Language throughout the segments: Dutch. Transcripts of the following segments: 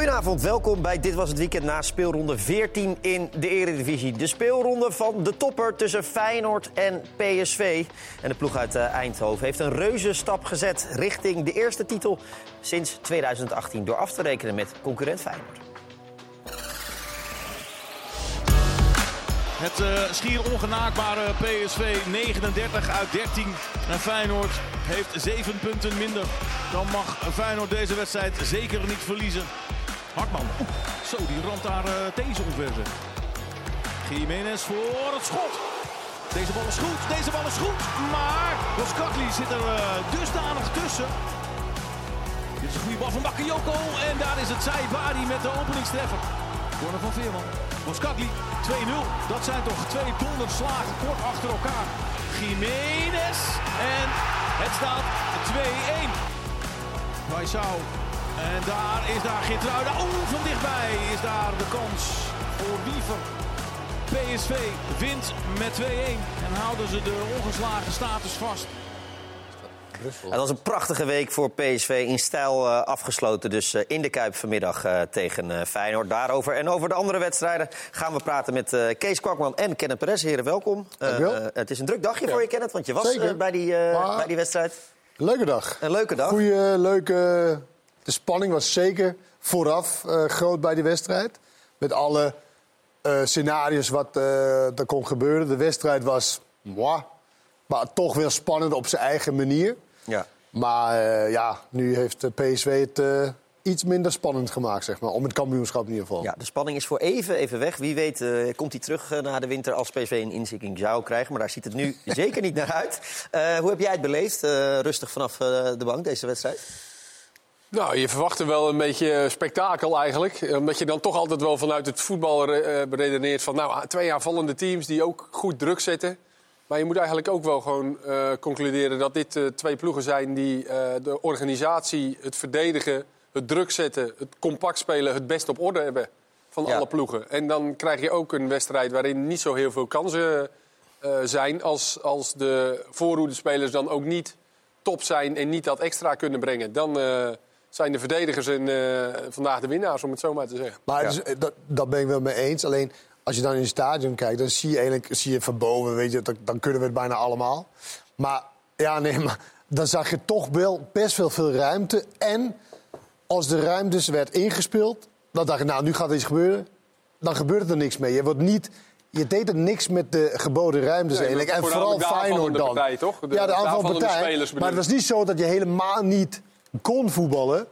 Goedenavond, welkom bij Dit Was Het Weekend na speelronde 14 in de Eredivisie. De speelronde van de topper tussen Feyenoord en PSV. En de ploeg uit eh, Eindhoven heeft een reuze stap gezet richting de eerste titel sinds 2018... door af te rekenen met concurrent Feyenoord. Het uh, schier ongenaakbare PSV 39 uit 13. En Feyenoord heeft 7 punten minder. Dan mag Feyenoord deze wedstrijd zeker niet verliezen. Hartman. Zo, die ramt daar uh, deze omver. Jiménez voor het schot. Deze bal is goed, deze bal is goed. Maar Boskakli zit er uh, dusdanig tussen. Dit is een goede bal van Bakayoko. En daar is het Saibari met de openingstreffer. Corner van Veerman. Boskakli 2-0. Dat zijn toch twee donderslagen kort achter elkaar. Jiménez. En het staat 2-1. Paisao en daar is daar Geertruida. Oeh, van dichtbij is daar de kans voor Wiever. PSV wint met 2-1 en houden ze de ongeslagen status vast. Het was een prachtige week voor PSV in stijl uh, afgesloten. Dus uh, in de Kuip vanmiddag uh, tegen Feyenoord. Daarover en over de andere wedstrijden gaan we praten met Kees Kwakman en Kenneth Perez. Heren, welkom. het is een druk dagje ja. voor je, Kenneth, want je was bij, die, bij die wedstrijd. Leuke dag. Een leuke dag. Goeie, leuke de spanning was zeker vooraf uh, groot bij die wedstrijd. Met alle uh, scenario's wat uh, er kon gebeuren. De wedstrijd was moi, maar toch weer spannend op zijn eigen manier. Ja. Maar ja, nu heeft PSV het iets minder spannend gemaakt, zeg maar. Om het kampioenschap in ieder geval. Ja, de spanning is voor even, even weg. Wie weet uh, komt hij terug uh, na de winter als PSV een inzikking zou krijgen. Maar daar ziet het nu zeker niet naar uit. Uh, hoe heb jij het beleefd, rustig vanaf de bank, deze wedstrijd? Nou, je verwacht er wel een beetje spektakel eigenlijk. Omdat je dan toch altijd wel vanuit het voetbal redeneert van... nou, twee aanvallende teams die ook goed druk zetten. Maar je moet eigenlijk ook wel gewoon uh, concluderen dat dit uh, twee ploegen zijn... die uh, de organisatie, het verdedigen, het druk zetten, het compact spelen... het best op orde hebben van ja. alle ploegen. En dan krijg je ook een wedstrijd waarin niet zo heel veel kansen zijn... Als, als de voorhoedespelers dan ook niet top zijn en niet dat extra kunnen brengen. Dan zijn de verdedigers en, uh, vandaag de winnaars, om het zo maar te zeggen. Maar dus, dat, dat ben ik wel mee eens. Alleen als je dan in het stadion kijkt, dan zie je eigenlijk zie je van boven, weet je, dan, dan kunnen we het bijna allemaal. Maar ja, nee, maar dan zag je toch wel best wel veel ruimte. En als de ruimtes werd ingespeeld, dan dacht je, nou, nu gaat er iets gebeuren. Dan gebeurt er niks mee. Je wordt niet je deed er niks met de geboden ruimtes nee, eigenlijk. En vooral Feyenoord dan. Partij, toch? De, ja, de aanvalpartij. Maar het was niet zo dat je helemaal niet kon voetballen.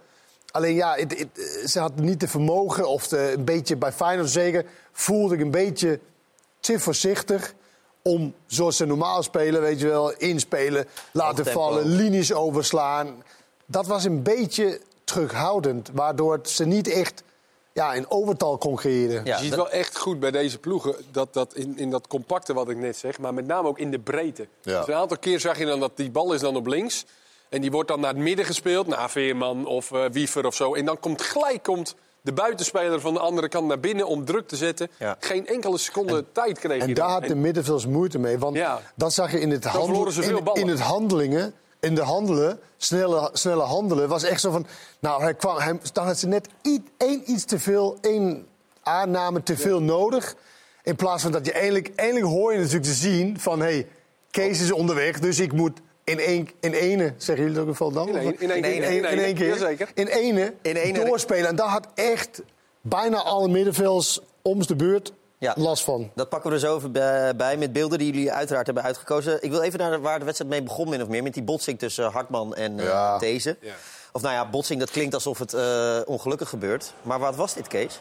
Alleen ja, het, het, ze had niet de vermogen, of de, een beetje bij Feyenoord zeker, voelde ik een beetje te voorzichtig om, zoals ze normaal spelen, weet je wel, inspelen, laten vallen, linies overslaan. Dat was een beetje terughoudend, waardoor ze niet echt ja, in overtal kon creëren. Ja, je ziet wel echt goed bij deze ploegen dat, dat in, in dat compacte wat ik net zeg, maar met name ook in de breedte. Ja. Dus een aantal keer zag je dan dat die bal is dan op links. En die wordt dan naar het midden gespeeld, naar Veerman of uh, Wiever of zo. En dan komt gelijk komt de buitenspeler van de andere kant naar binnen om druk te zetten. Ja. Geen enkele seconde en, tijd kreeg En daar had de middenvelders moeite mee. Want ja. dat zag je in het, handel, in, in, het handelingen. In de handelen, snelle, snelle handelen, was echt zo van... Nou, hij kwam, hij, dan had ze net één iets te veel, één aanname te veel nodig. In plaats van dat je eindelijk, eindelijk hoor je natuurlijk te zien van... hé, hey, Kees is onderweg, dus ik moet in één, in ene, zeggen jullie ook geval dan? In één, in één, in één, in één keer. Jazeker. In ene, in ene doorspelen. En daar had echt bijna alle middenvelds om de beurt ja, last van. Dat pakken we er zo bij met beelden die jullie uiteraard hebben uitgekozen. Ik wil even naar waar de wedstrijd mee begon, min of meer. Met die botsing tussen Hartman en uh, ja. deze. Ja. Of nou ja, botsing, dat klinkt alsof het uh, ongelukkig gebeurt. Maar wat was dit, Kees?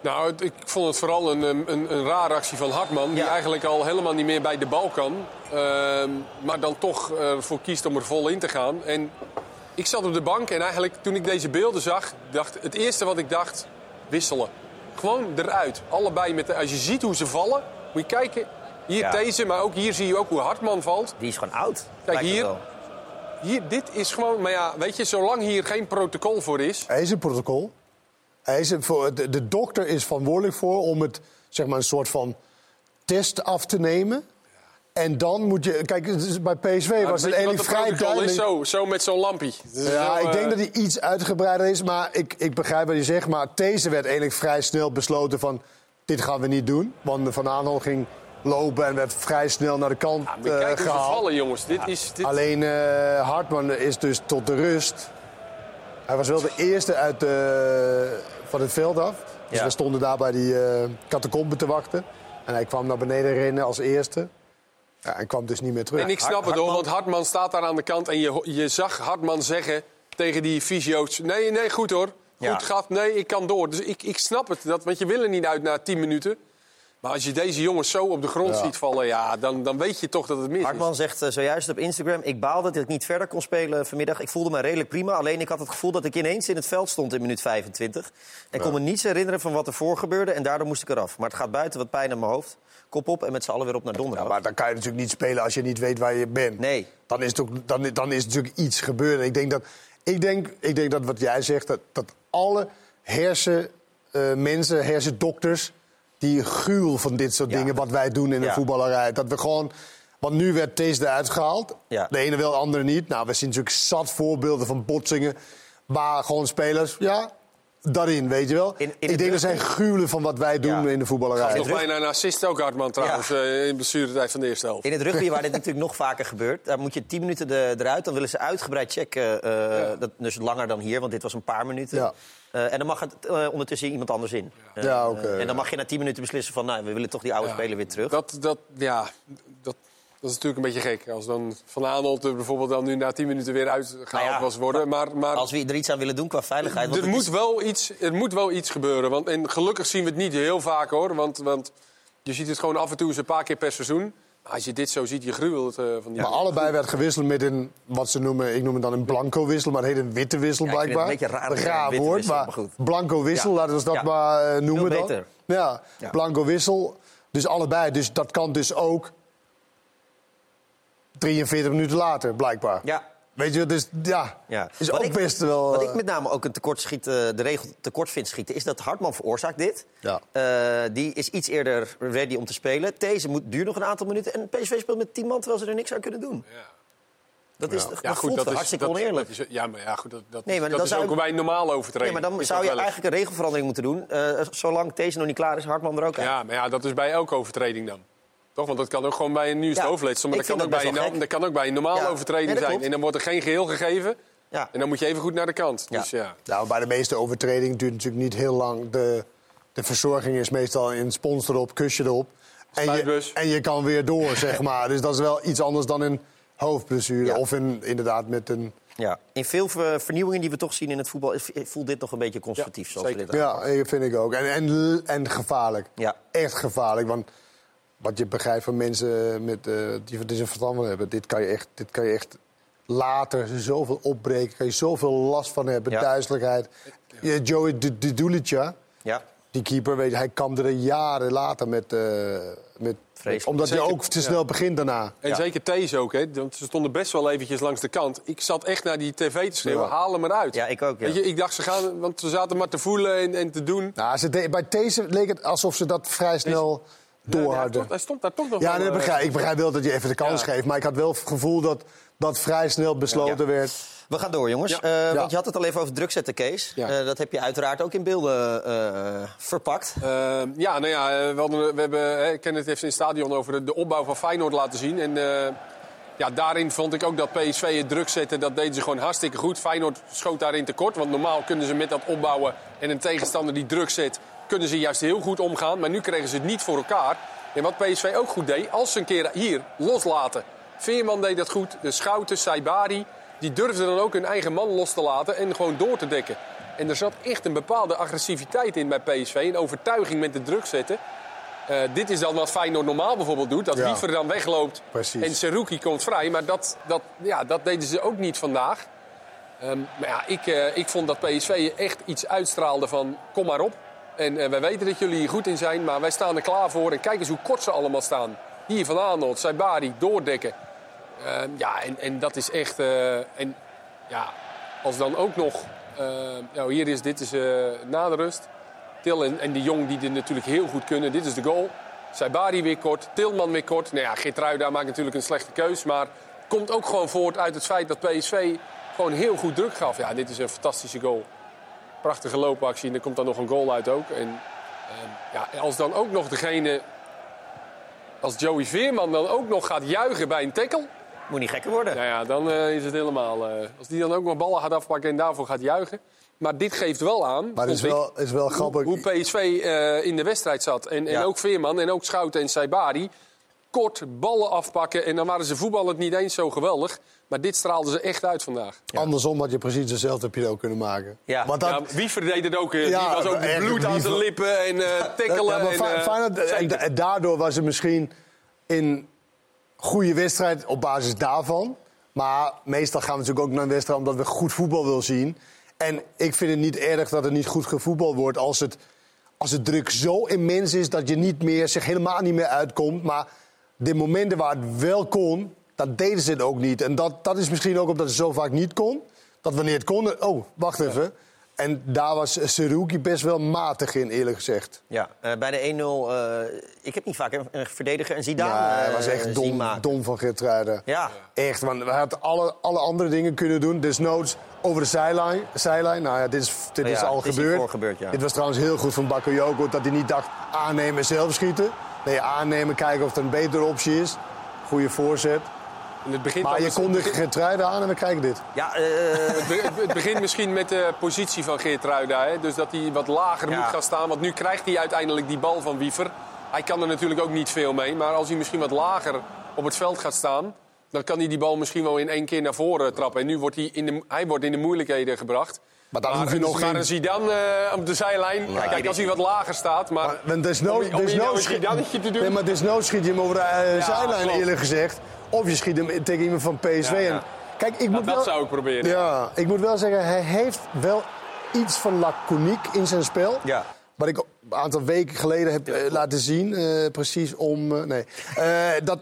Nou, ik vond het vooral een, een, een rare actie van Hartman. Die eigenlijk al helemaal niet meer bij de bal kan. Uh, maar dan toch uh, voor kiest om er vol in te gaan. En ik zat op de bank en eigenlijk toen ik deze beelden zag... Dacht, het eerste wat ik dacht, wisselen. Gewoon eruit. Allebei met de, als je ziet hoe ze vallen, moet je kijken. Hier ja. deze, maar ook hier zie je ook hoe Hartman valt. Die is gewoon oud. Kijk, hier, hier, dit is gewoon... Maar ja, weet je, zolang hier geen protocol voor is... Er is een protocol. Hij is voor, de, de, dokter is verantwoordelijk voor om het, zeg maar, een soort van test af te nemen. En dan moet je... Kijk, bij PSV was het eigenlijk vrij duidelijk... Zo, zo met zo'n lampje. Ja, ik denk dat hij iets uitgebreider is. Maar ik, ik begrijp wat je zegt. Maar deze werd eigenlijk vrij snel besloten van... dit gaan we niet doen. Want Van Aanhol ging lopen en werd vrij snel naar de kant ja, kijk uh, gehaald. vallen, jongens. Dit is, dit... Alleen uh, Hartman is dus tot de rust. Hij was wel de eerste uit de, van het veld af. Dus ja. we stonden daar bij die uh, catacomben te wachten. En hij kwam naar beneden rennen als eerste. Ja, en kwam dus niet meer terug. En ik snap het hoor, want Hartman staat daar aan de kant. En je, je zag Hartman zeggen tegen die fysio's... Nee, nee, goed hoor. Goed ja. gat, nee, ik kan door. Dus ik, ik snap het, dat, want je wil er niet uit na 10 minuten. Maar als je deze jongens zo op de grond ziet vallen, ja, dan, dan weet je toch dat het mis Hartman zegt uh, zojuist op Instagram... ik baalde dat ik niet verder kon spelen vanmiddag. Ik voelde me redelijk prima. Alleen ik had het gevoel dat ik ineens in het veld stond in minuut 25. En kon me niets herinneren van wat er voor gebeurde. En daardoor moest ik eraf. Maar het gaat buiten wat pijn aan mijn hoofd. Kop op en met z'n allen weer op naar donderdag. Ja, maar dan kan je natuurlijk niet spelen als je niet weet waar je bent. Nee. Dan is, het ook, dan, dan is natuurlijk iets gebeurd. Ik denk dat, ik denk, ik denk dat wat jij zegt, dat, dat alle hersenmensen, uh, hersendokters die gruwel van dit soort dingen, wat wij doen in de voetballerij. Dat we gewoon. Want nu werd deze eruit gehaald. De ene wel, de andere niet. Nou, we zien natuurlijk zat voorbeelden van botsingen. Waar gewoon spelers, ja, daarin, weet je wel. In, in ik denk dat zijn gruwelen van wat wij doen in de voetballerij. Het is nog bijna een assist ook, Hartman, trouwens, ja. uh, in blessuretijd van de eerste helft. In het rugby, waar dit natuurlijk nog vaker gebeurt... daar moet je 10 minuten de, eruit. Dan willen ze uitgebreid checken. Uh, ja. dat, dus langer dan hier, want dit was een paar minuten. Ja. Uh, en dan mag het uh, ondertussen iemand anders in. Uh, ja, okay, en dan mag je na 10 minuten beslissen van... nou, we willen toch die oude speler weer terug. Dat, dat, ja, dat, dat is natuurlijk een beetje gek. Als dan Van Aanholt bijvoorbeeld dan nu na 10 minuten weer uitgehaald nou ja, was worden. Maar, maar, als we er iets aan willen doen qua veiligheid... Er, moet, is... wel iets, er moet wel iets gebeuren. Want, en gelukkig zien we het niet heel vaak, hoor. Want, want je ziet het gewoon af en toe eens een paar keer per seizoen. Als je dit zo ziet, je gruwelt uh, van die... Maar allebei werd gewisseld met een, wat ze noemen, ik noem het dan een blanco wissel, maar het heet een witte wissel ja, blijkbaar. Een beetje raar, een raar woord, maar, maar blanco wissel, ja. laten we dat ja. maar uh, noemen dan. Beter. Ja, blanco wissel. Dus allebei, dus dat kan dus ook 43 minuten later, blijkbaar. Ja. Weet je, dus ja, ja. is wat ook ik, best wel... Wat ik met name ook een tekort schieten, de regel tekort vind schieten... is dat Hartman veroorzaakt dit. Ja. Uh, die is iets eerder ready om te spelen. Deze moet, duurt nog een aantal minuten. En PSV speelt met 10 man terwijl ze er niks aan kunnen doen. Ja. Dat, is, ja. dat ja, goed, dat is hartstikke dat, oneerlijk. Dat is, ja, maar ja, goed, dat, dat, nee, maar dat is ook bij een normaal overtreding. Nee, maar dan zou je eigenlijk een regelverandering moeten doen. Uh, zolang deze nog niet klaar is, Hartman er ook uit. Ja, maar ja, dat is bij elke overtreding dan. Toch? Want dat kan ook gewoon bij een nieuw ja, maar dat kan, ook bij een, dat kan ook bij een normale ja. overtreding ja, zijn. Klopt. En dan wordt er geen geheel gegeven. Ja. En dan moet je even goed naar de kant. Ja. Dus, ja. Nou, bij de meeste overtredingen duurt het natuurlijk niet heel lang. De, de verzorging is meestal een sponsor erop, kusje erop. En je, en je kan weer door, zeg maar. Dus dat is wel iets anders dan een hoofdblessure. Of in, inderdaad met een... Ja, in veel vernieuwingen die we toch zien in het voetbal... voelt dit nog een beetje conservatief. Ja, zoals dit ja vind ik ook. En, en, en gevaarlijk. Ja. Echt gevaarlijk. Want wat je begrijpt van mensen met, uh, die, die zijn verstand van hebben. Dit kan, je echt, dit kan je echt later zoveel opbreken. Kan je zoveel last van hebben. Ja. Duizelijkheid. Ja. Joey Dudulica, ja. die keeper, weet je, hij kwam er jaren later met... Uh, met omdat zeker, hij ook te snel ja. begint daarna. En zeker Thees ook, hè? want ze stonden best wel eventjes langs de kant. Ik zat echt naar die tv te schreeuwen, haal hem eruit. Ja, ik ook, Weet je, ik dacht, ze gaan, want ze zaten maar te voelen en, en te doen. Nou, ze de, bij Thees leek het alsof ze dat vrij snel hij, stond, daar toch nog Ja, nee, begrijp, ik begrijp wel dat je even de kans geeft. Maar ik had wel het gevoel dat dat vrij snel besloten werd. We gaan door, jongens. Ja. Uh, want je had het al even over druk zetten, Kees. Ja. Uh, dat heb je uiteraard ook in beelden uh, verpakt. ja, nou ja, we, hadden, we hebben... Kenneth heeft in het stadion over de, de opbouw van Feyenoord laten zien. En ja, daarin vond ik ook dat PSV het druk zette. Dat deden ze gewoon hartstikke goed. Feyenoord schoot daarin tekort. Want normaal kunnen ze met dat opbouwen en een tegenstander die druk zet kunnen ze juist heel goed omgaan. Maar nu kregen ze het niet voor elkaar. En wat PSV ook goed deed, als ze een keer hier loslaten. Veerman deed dat goed, de Schouten, Saibari. Die durfden dan ook hun eigen man los te laten en gewoon door te dekken. En er zat echt een bepaalde agressiviteit in bij PSV. Een overtuiging met de druk zetten. Uh, dit is dan wat Feyenoord normaal bijvoorbeeld doet. Dat ja. Dan wegloopt Precies. en Seruki komt vrij. Maar dat, dat, ja, dat deden ze ook niet vandaag. Um, maar ja, ik, uh, ik vond dat PSV echt iets uitstraalde van kom maar op. En uh, wij weten dat jullie hier goed in zijn, maar wij staan er klaar voor. En kijk eens hoe kort ze allemaal staan. Hier van Arnold, Saibari, doordekken. Uh, ja, en, en dat is echt... Uh, en ja, als dan ook nog... nou, hier is, dit is na de rust. Til en, en die jong die dit natuurlijk heel goed kunnen. Dit is de goal. Saibari weer kort, Tilman weer kort. Nou ja, Geertruida maakt natuurlijk een slechte keus. Maar komt ook gewoon voort uit het feit dat PSV gewoon heel goed druk gaf. Ja, dit is een fantastische goal. Prachtige loopactie en er komt dan nog een goal uit ook. En uh, ja, als dan ook nog degene... Als Joey Veerman dan ook nog gaat juichen bij een tackle... Moet niet gekker worden. Nou ja, dan uh, is het helemaal... Uh, als die dan ook nog ballen gaat afpakken en daarvoor gaat juichen... Maar dit geeft wel aan. Maar het is wel, is wel grappig. Hoe, hoe PSV uh, in de wedstrijd zat. En, en ja. ook Veerman en ook Schouten en Saibari. Kort ballen afpakken. En dan waren ze voetballend niet eens zo geweldig. Maar dit straalden ze echt uit vandaag. Ja. Andersom had je precies dezelfde heb kunnen maken. Ja. Want dat... ja, wie verdeed het ook? die was ook bloed aan zijn lippen en uh, tackelen. Ja, maar en, Feyenoord, en, en daardoor was het misschien in goede wedstrijd op basis daarvan. Maar meestal gaan we natuurlijk ook naar een wedstrijd omdat we goed voetbal willen zien. En ik vind het niet erg dat er niet goed gevoetbald wordt als het, als het druk zo immens is dat je niet meer, zich helemaal niet meer uitkomt. Maar de momenten waar het wel kon, dat deden ze het ook niet. En dat, dat is misschien ook omdat het zo vaak niet kon. Dat wanneer het kon, oh, wacht even. En daar was Seruki best wel matig in, eerlijk gezegd. Ja, uh, bij de 1-0... Uh, ik heb niet vaak een, een verdediger en Zidane ja, hij was echt dom, dom van Geertruiden. Ja. Echt, want we hadden alle, alle andere dingen kunnen doen. Desnoods over de zijlijn. zijlijn. Nou ja, dit is, dit ja, is al dit gebeurd. Is gebeurd ja. Dit was trouwens heel goed van Bakayoko, dat hij niet dacht aannemen en zelf schieten. Nee, aannemen, kijken of het een betere optie is. Goede voorzet. Het begint maar je kon de Geertruida aan en we kijken dit. Ja, uh... het, het, begint misschien met de positie van Geertruida. Hè? Dus dat hij wat lager ja. moet gaan staan. Want nu krijgt hij uiteindelijk die bal van Wiever. Hij kan er natuurlijk ook niet veel mee. Maar als hij misschien wat lager op het veld gaat staan... dan kan hij die bal misschien wel in één keer naar voren trappen. En nu wordt hij in de, hij wordt in de moeilijkheden gebracht. Maar dan hoef je nog geen... Zidane uh, op de zijlijn. Kijk, als hij wat lager staat. Maar, maar desnoods, om, om desnoods, schiet, te doen. Nee, maar desnoods schiet je hem over de uh, ja, zijlijn, klopt. eerlijk gezegd. Of je schiet hem tegen iemand van PSV. Ja, ja. En, kijk, ik moet dat wel, zou ik proberen. Ja, ik moet wel zeggen, hij heeft wel iets van laconiek in zijn spel. Ja. Wat ik een aantal weken geleden heb uh, laten zien. Precies om... Nee. dat,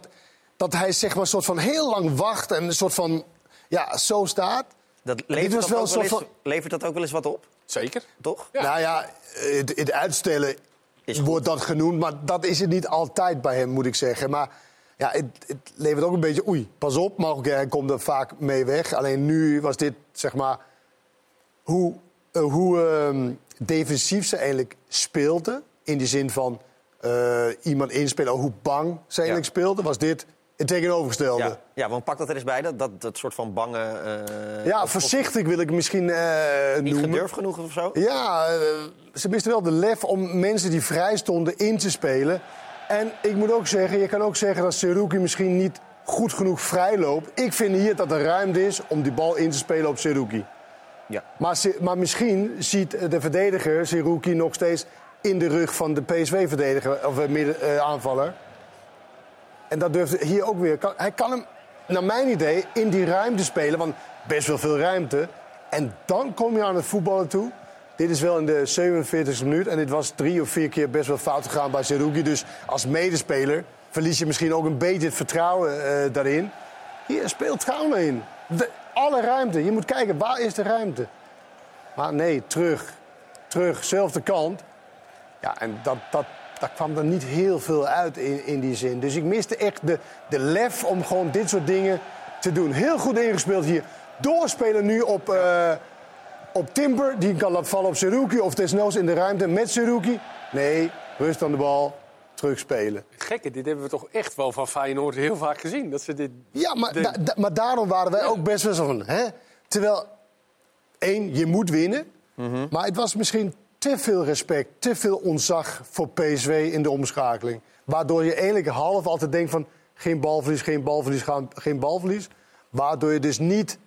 dat hij zeg maar een soort van heel lang wacht en een soort van... Ja, zo staat. Dat levert, was dat wel een soort van... levert dat ook wel eens wat op? Zeker. Toch? Ja. Nou ja, het, het uitstellen wordt dat genoemd. Maar dat is het niet altijd bij hem, moet ik zeggen. Maar ja, het, het, levert ook een beetje... Oei, pas op, mogelijk hij komt er vaak mee weg. Alleen nu was dit, zeg maar... Hoe, uh, hoe uh, defensief ze eigenlijk speelden. In die zin van uh, iemand inspelen. Hoe bang ze eigenlijk ja. speelden. Was dit het tegenovergestelde. Ja, ja, want pak dat er eens bij, dat, dat, dat soort van bange... Uh, ja, of, voorzichtig wil ik misschien uh, niet noemen. gedurfd genoeg of zo? Ja, uh, ze misten wel de lef om mensen die vrij stonden in te spelen. En ik moet ook zeggen, je kan ook zeggen dat Seruki misschien niet goed genoeg vrij loopt. Ik vind hier dat er ruimte is om die bal in te spelen op Seruki. Ja. Maar, maar misschien ziet de verdediger Seruki nog steeds in de rug van de PSV-verdediger of midden, aanvaller. En dat durft hier ook weer. Hij kan hem, naar mijn idee, in die ruimte spelen. Want best wel veel ruimte. En dan kom je aan het voetballen toe. Dit is wel in de 47e minuut. En dit was drie of vier keer best wel fout gegaan bij Serugi. Dus als medespeler verlies je misschien ook een beetje het vertrouwen uh, daarin. Hier speelt trouwen in. De, alle ruimte. Je moet kijken, waar is de ruimte? Maar nee, terug. Terug, zelfde kant. Ja, en dat, dat, daar kwam er niet heel veel uit in, in die zin. Dus ik miste echt de, de lef om gewoon dit soort dingen te doen. Heel goed ingespeeld hier. Doorspelen nu op, uh, op Timber. Die kan laten vallen op Seruki. Of desnoods in de ruimte met Seruki. Nee, rust aan de bal. Terugspelen. Gekke, dit hebben we toch echt wel van Feyenoord heel vaak gezien. Dat ze dit, ja, maar, da, da, maar daarom waren wij ook best wel van... Hè? Terwijl, één, je moet winnen. Mm -hmm. Maar het was misschien te veel respect, te veel ontzag voor PSV in de omschakeling. Waardoor je eigenlijk half altijd denkt van geen balverlies, geen balverlies, geen balverlies. Waardoor je dus niet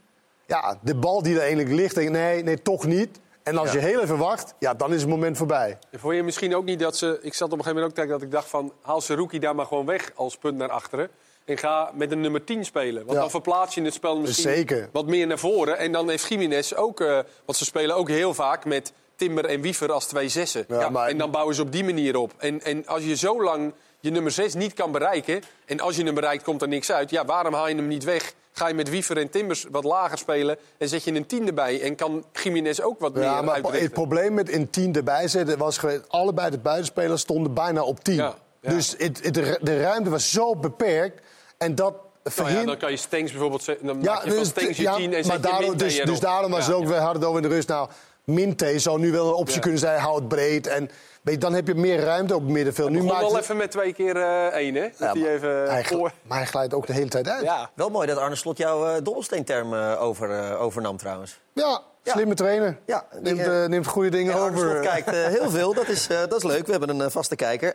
ja, de bal die er eigenlijk ligt, denkt nee, nee, toch niet. En als ja. je heel even wacht, ja, dan is het moment voorbij. En vond je misschien ook niet dat ze... Ik zat op een gegeven moment ook te dat ik dacht van... haal ze Rookie daar maar gewoon weg als punt naar achteren. En ga met een nummer 10 spelen. Want ja. dan verplaats je het spel misschien Zeker. wat meer naar voren. En dan heeft Jiménez ook... Uh, want ze spelen ook heel vaak met Timber en Wiever als twee zessen. Ja, maar... En dan bouwen ze op die manier op. En, en als je zo lang je nummer 6 niet kan bereiken... en als je hem bereikt, komt er niks uit. Ja, waarom haal je hem niet weg? Ga je met Wiever en Timbers wat lager spelen... en zet je een tien erbij en kan Jiménez ook wat meer ja, maar. Het probleem met een tien erbij zetten was geweest... allebei de buitenspelers stonden bijna op 10. Ja. Dus het, het, de ruimte was zo beperkt. En dat nou ja, dan kan je Stengs bijvoorbeeld... Dan ja, maak je dus, van je ja, 10 en maar daarom, dus, dus, daarom was het ook, we hadden het over in de rust... Nou, Minte zou nu wel een optie kunnen zijn, houd het breed. En weet, dan heb je meer ruimte op het middenveld. nu maakt wel even met twee keer uh, één, hè? Dat ja, even hij, voor... Maar hij glijdt ook de hele tijd uit. Ja. Wel mooi dat Arne Slot jouw uh, dobbelsteenterm uh, over, overnam trouwens. Ja, Slimme trainer. Ja, neemt, uh, neemt goede dingen ja, over. Slot kijkt uh, heel veel. Dat is, uh, dat is leuk. We hebben een vaste kijker.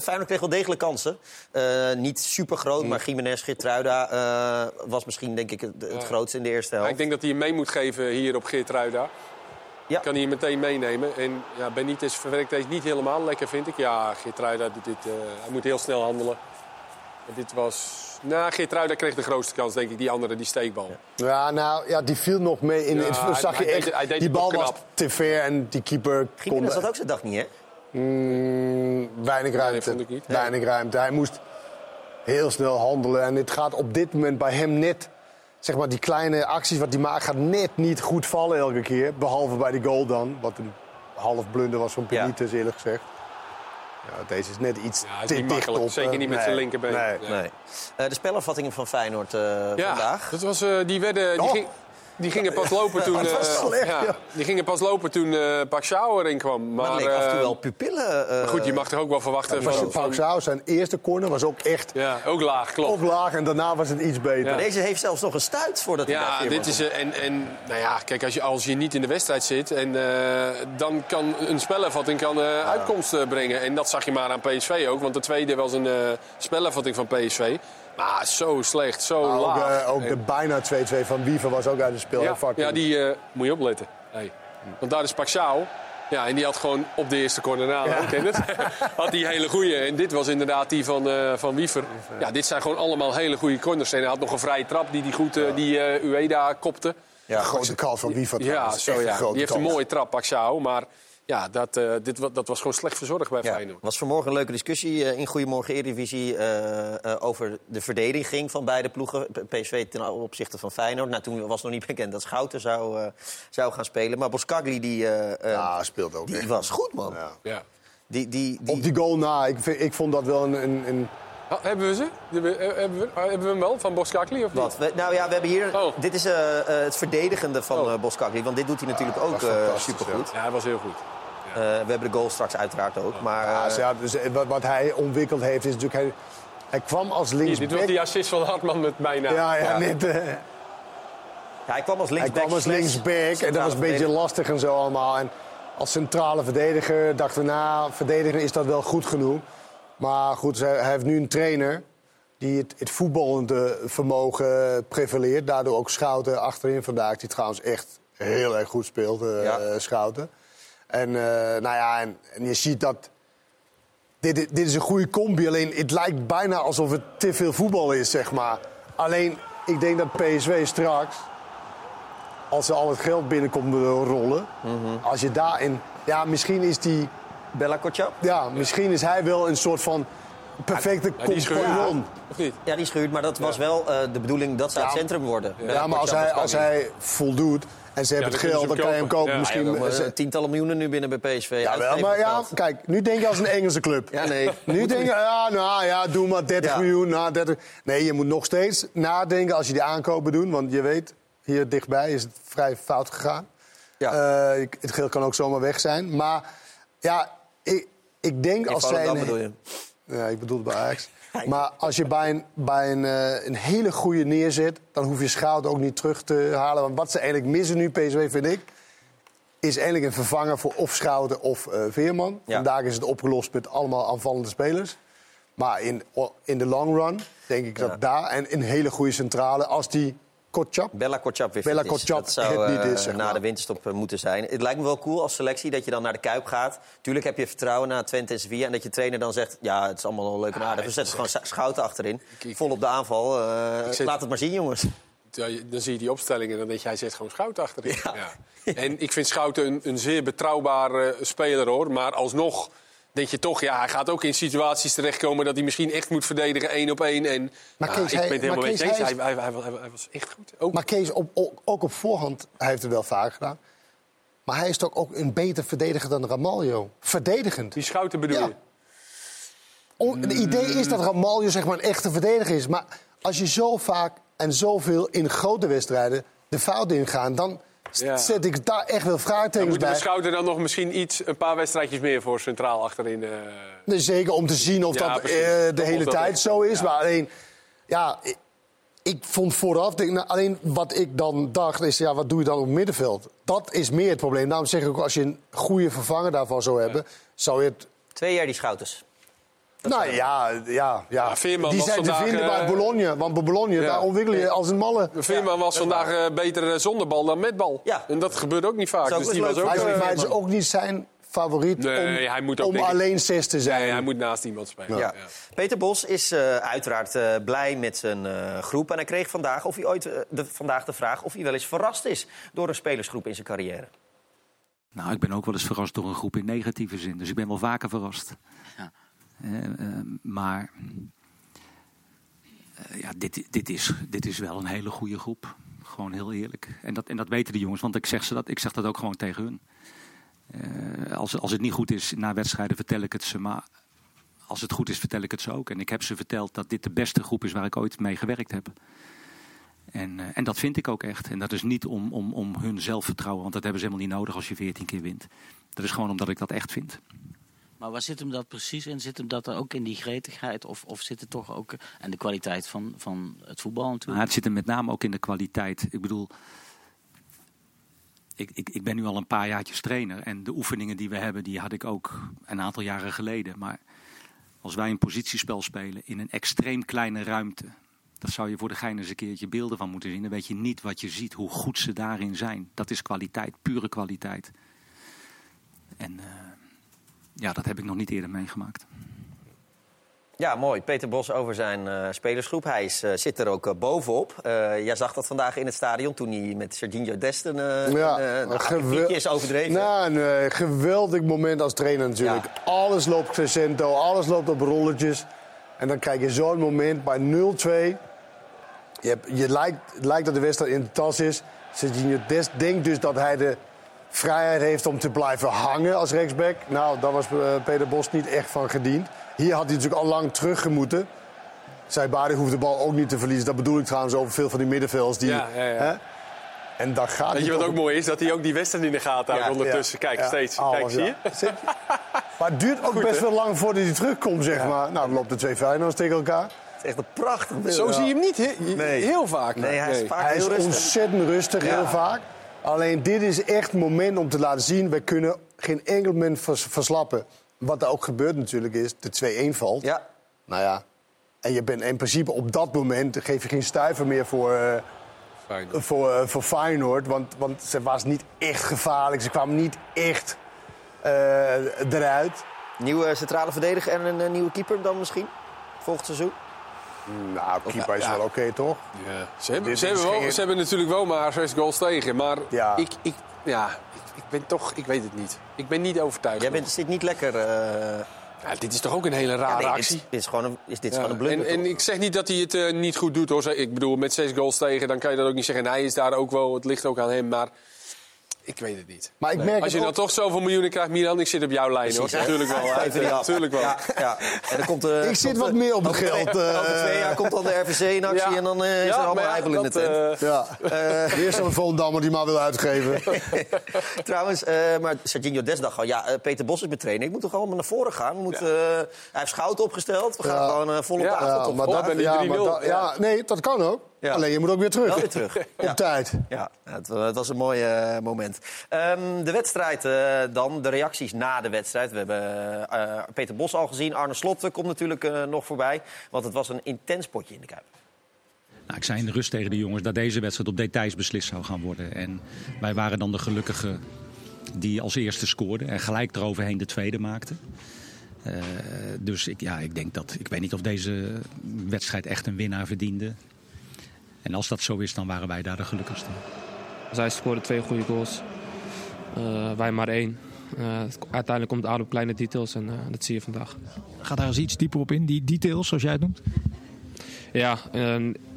Feyenoord kreeg wel degelijk kansen. niet super groot, mm. maar Jiménez Geertruida was misschien denk ik het, het grootste in de eerste helft. Ja, ik denk dat hij hem mee moet geven hier op Geertruida. Ja. Kan hij hem meteen meenemen. En ja, Benitez verwerkt deze niet helemaal lekker, vind ik. Ja, Geertruida doet dit. hij moet heel snel handelen. Dit was nou, Geertruida kreeg de grootste kans, denk ik, die andere, die steekbal. Ja, nou, ja, die viel nog mee. In, ja, zag je echt, die bal was te ver en die keeper kon... dat dat ook zijn dag niet, hè? Mm, weinig ruimte. Nee, niet. Weinig ruimte. Hij moest heel snel handelen. En het gaat op dit moment bij hem net... Zeg maar, die kleine acties wat hij maakt, gaat net niet goed vallen elke keer. Behalve bij de goal dan, wat een half blunder was van Benitez, ja. eerlijk gezegd. Ja, deze is net iets ja, te dicht op. Zeker niet met zijn linkerbeen. Nee. nee. Uh, de spelervattingen van Feyenoord uh, ja, vandaag. Dat was, uh, die werden, die, oh. ging, die gingen pas lopen toen. Uh, slecht, ja, ja. Die gingen pas lopen toen uh, erin kwam. Maar, maar leek af en toe wel pupillen. Uh, goed, je mag er ook wel verwachten. Ja, van, zijn eerste corner was ook echt. Ja, ook laag, klopt. Ook laag en daarna was het iets beter. Ja. Deze heeft zelfs nog een stuit voordat hij Ja, dit is. en, en nou ja, kijk, als je, als je niet in de wedstrijd zit. En, dan kan een spelervatting kan, uitkomst brengen. En dat zag je maar aan PSV ook. Want de tweede was een spelervatting van PSV. Maar zo slecht, zo laag. Ook, ook de bijna 2-2 van Wiever was ook uit het spel. Ja, ja die uh, moet je opletten. Hey. Want daar is Paxao. Ja, en die had gewoon op de eerste corner na, ja. het, had die hele goede. En dit was inderdaad die van, uh, van Wiever. Ja, dit zijn gewoon allemaal hele goede corners. En hij had nog een vrije trap die, die goed die Ueda kopte. Ja, grote kans van Wiever. Ja, zo, ja. die heeft een mooie trap, Paxao. Maar ja, dat, uh, dit, dat was gewoon slecht verzorgd bij ja. Feyenoord. was vanmorgen een leuke discussie uh, in Goedemorgen Eredivisie... Uh, over de verdediging van beide ploegen. PSV ten opzichte van Feyenoord. Nou, toen was nog niet bekend dat Schouten zou, zou gaan spelen. Maar Boskagli, die, ja, speelt ook die was goed, man. Ja. ja. Die, die, die... Op die goal na, ik, ik vond dat wel een... een, een... Oh, hebben we ze? Hebben we, hebben, we, hebben we hem wel, van Boskakli? Of Wat? nou ja, we hebben hier... Oh. Dit is uh, het verdedigende van oh. Boskakli. Want dit doet hij natuurlijk ook uh, supergoed. Ja, hij was heel goed. Uh, we hebben de goal straks uiteraard ook. Maar, ja, ja, dus wat hij ontwikkeld heeft is natuurlijk... Hij, hij kwam als linksback... Dit was die assist van Hartman met bijna. Ja, ja, Net, uh, ja, hij kwam als linksback. Hij kwam als linksback en dat was een beetje lastig en zo allemaal. En als centrale verdediger dachten we, nou, verdedigen is dat wel goed genoeg. Maar goed, hij heeft nu een trainer die het, het voetballende vermogen prevaleert. Daardoor ook Schouten achterin vandaag, die trouwens echt heel erg goed speelt, uh, ja. Schouten. En, uh, nou ja, en, en, je ziet dat. Dit, dit is een goede combi. Alleen het lijkt bijna alsof het te veel voetbal is, zeg maar. Alleen, ik denk dat PSV straks. Als er al het geld binnenkomt rollen. Mm -hmm. Als je daarin. Ja, misschien is die. Bella Kotjap? Ja, misschien is hij wel een soort van perfecte ja, compagnon. Ja, die schuurt, maar dat was wel uh, de bedoeling dat ze ja, het centrum worden. Ja, maar als hij, als hij voldoet, en ze hebben het geld, dan kan je hem kopen. Misschien ja, tientallen miljoenen nu binnen bij PSV. Ja, wel, maar ja, kijk, nu denk je als een Engelse club. Ja, nee. Nu denk je, ja, nou ja, doe maar 30 miljoen. Nou, 30. Nee, je moet nog steeds nadenken als je die aankopen doet. Want je weet, hier dichtbij is het vrij fout gegaan. Ja. Uh, het geld kan ook zomaar weg zijn. Maar ja, ik, ik denk als zij... Een, bedoel je? Ja, ik bedoel het bij Ajax. Maar als je bij een, bij een, uh, een hele goede neerzet, dan hoef je Schout ook niet terug te halen. Want wat ze eigenlijk missen nu, PSV vind ik, is eigenlijk een vervanger voor of Schouten of uh, Veerman. Ja. Vandaag is het opgelost met allemaal aanvallende spelers. Maar in, in de long run denk ik dat daar en een hele goede centrale, als die Bella Kotjap weer Bella Kotjap dat zou het niet is, uh, na de winterstop uh, moeten zijn. Het lijkt me wel cool als selectie dat je dan naar de Kuip gaat. Tuurlijk heb je vertrouwen naar Twente en Sevilla. En dat je trainer dan zegt, ja, het is allemaal wel leuk en aardig. We zetten gewoon schouten achterin. Vol op de aanval. Uh, zet... Laat het maar zien, jongens. Ja, dan zie je die opstellingen en dan denk je, hij zet gewoon Schouten achterin. Ja. Ja. En ik vind Schouten een, een zeer betrouwbare speler, hoor. Maar alsnog denk je toch, ja, hij gaat ook in situaties terechtkomen dat hij misschien echt moet verdedigen één op één. En maar Kees, ik ben het helemaal met Kees, hij, hij, hij, hij, was echt goed. Ook. Maar Kees, op, ook op voorhand, hij heeft het wel vaak gedaan. Maar hij is toch ook een beter verdediger dan Ramaljo? Verdedigend. Die Schouten bedoel je? Het idee is dat Ramaljo zeg maar een echte verdediger is. Maar als je zo vaak en zoveel in grote wedstrijden de fout ingaan... dan zet ik daar echt wel vraagtekens bij. Moet de schouder dan nog misschien iets, een paar wedstrijdjes meer voor centraal achterin? Uh... Nee, zeker om te zien of dat uh, de hele tijd zo is. Maar alleen, ja, ik, ik vond vooraf, nou, alleen wat ik dan dacht is, ja, wat doe je dan op het middenveld? Dat is meer het probleem. Daarom zeg ik ook, als je een goede vervanger daarvan zou hebben, zou je het... Twee jaar die schouters. Nou ja, ja, ja. die zijn te vinden bij Bologna. Want bij Bologna, daar ontwikkel je als een malle. Veerman was vandaag beter zonder bal dan met bal. Ja. En dat gebeurt ook niet vaak. Dus die was ook, maar het is ook niet zijn favoriet nee, om, hij moet ook, om alleen zes te zijn. Nee, hij moet naast iemand spelen. Ja. Peter Bos is uh, uiteraard uh, blij met zijn uh, groep. En hij kreeg vandaag, of hij ooit, de, vandaag de vraag of hij wel eens verrast is door een spelersgroep in zijn carrière. Nou, ik ben ook wel eens verrast door een groep in negatieve zin. Dus ik ben wel vaker verrast. Ja. maar ja, dit, dit, is, dit is wel een hele goede groep. Gewoon heel eerlijk. En dat, en dat weten de jongens, want ik zeg, ze dat, ik zeg dat ook gewoon tegen hun. Als, als het niet goed is na wedstrijden, vertel ik het ze. Maar als het goed is, vertel ik het ze ook. En ik heb ze verteld dat dit de beste groep is waar ik ooit mee gewerkt heb. En, en dat vind ik ook echt. En dat is niet om, om, om hun zelfvertrouwen, want dat hebben ze helemaal niet nodig als je veertien keer wint. Dat is gewoon omdat ik dat echt vind. Maar waar zit hem dat precies in? Zit hem dat er ook in die gretigheid? Of, of zit het toch ook. En de kwaliteit van, van het voetbal natuurlijk? Maar het zit hem met name ook in de kwaliteit. Ik bedoel, ik, ik, ik ben nu al een paar jaartjes trainer. En de oefeningen die we hebben, die had ik ook een aantal jaren geleden. Maar als wij een positiespel spelen in een extreem kleine ruimte. Dat zou je voor de gein eens een keertje beelden van moeten zien. Dan weet je niet wat je ziet, hoe goed ze daarin zijn. Dat is kwaliteit, pure kwaliteit. En uh, ja, dat heb ik nog niet eerder meegemaakt. Ja, mooi. Peter Bos over zijn uh, spelersgroep. Hij is, uh, zit er ook uh, bovenop. jij zag dat vandaag in het stadion toen hij met Serginho Desten ja, een is overdreven. Nou, een geweldig moment als trainer natuurlijk. Ja. Alles loopt crescendo, alles loopt op rolletjes. En dan krijg je zo'n moment bij 0-2. Je, hebt, je lijkt, lijkt dat de wedstrijd in de tas is. Serginho Dest denkt dus dat hij de vrijheid heeft om te blijven hangen als rechtsback. Nou, daar was Peter Bos niet echt van gediend. Hier had hij natuurlijk al lang teruggemoeten. Zij Bari hoeft de bal ook niet te verliezen. Dat bedoel ik trouwens over veel van die middenvelders. Die, ja, ja, ja. Hè? En dat gaat Weet je wat ook mooi is? Dat hij ook die wedstrijd in de gaten houdt ondertussen. Kijk, steeds. Kijk, zie je? maar het duurt ook best wel lang voordat hij terugkomt, zeg maar. Nou, dan loopt de twee Feyenoords tegen elkaar. Het is echt een prachtig beeld. Zo zie je hem niet he nee. heel vaak. Nee, hij is, vaak hij is ontzettend rustig, heel vaak. Alleen dit is echt het moment om te laten zien... we kunnen geen enkel moment verslappen. Wat er ook gebeurt natuurlijk is, de 2-1 valt. Ja. Nou ja, en je bent in principe op dat moment... geef je geen stuiver meer voor... Uh, Feyenoord. Voor, uh, voor Feyenoord, want, want ze was niet echt gevaarlijk. Ze kwam niet echt uh, eruit. Nieuwe centrale verdediger en een nieuwe keeper dan misschien? Volgend seizoen? Nou, keeper is wel oké, okay, toch? Ja. Ze, hebben, ze, hebben wel, ze hebben natuurlijk wel maar zes goals tegen. Maar ja. ik, ik, ja, ik ben toch, ik weet het niet. Ik ben niet overtuigd. Jij bent, zit niet lekker. Uh... Ja, dit is toch ook een hele rare ja, nee, actie? Dit, is gewoon een, is dit ja. gewoon een blunder. En, en, ik zeg niet dat hij het uh, niet goed doet hoor. Ik bedoel, met zes goals tegen, dan kan je dat ook niet zeggen. En hij is daar ook wel, het ligt ook aan hem. Maar ik weet het niet. Maar ik merk Als je dan toch zoveel miljoenen krijgt, Milan, ik zit op jouw lijn hoor. Natuurlijk wel. Natuurlijk wel. Ja, ja. En dan komt, uh, ik zit wat meer op het geld. Uh, over twee jaar komt dan de RVC in actie ja. en dan uh, is er allemaal heibel in de tent. ja. Weer zo'n Volendammer die maar wil uitgeven. Trouwens, maar Serginho Des dacht al, ja, Peter Bos is mijn trainer. Ik moet toch allemaal naar voren gaan. We moeten, hij heeft schouten opgesteld. We gaan gewoon vol op de avond op. Maar dat, ja, nee, dat kan ook. Alleen je moet ook weer terug. weer terug. Op tijd. Ja, het, het, was een mooi uh, moment. Um, de wedstrijd uh, dan, de reacties na de wedstrijd. We hebben uh, Peter Bos al gezien. Arne Slot komt natuurlijk nog voorbij. Want het was een intens potje in de Kuip. Nou, ik zei in de rust tegen de jongens dat deze wedstrijd op details beslist zou gaan worden. En wij waren dan de gelukkige die als eerste scoorde en gelijk eroverheen de tweede maakte. Uh, dus ik, ja, ik denk dat. Ik weet niet of deze wedstrijd echt een winnaar verdiende. En als dat zo is, dan waren wij daar de gelukkigste. Zij scoorden twee goede goals. Uh, wij maar één. Uh, uiteindelijk komt het aan op kleine details en uh, dat zie je vandaag. Ga daar eens iets dieper op in, die details zoals jij het noemt? Ja,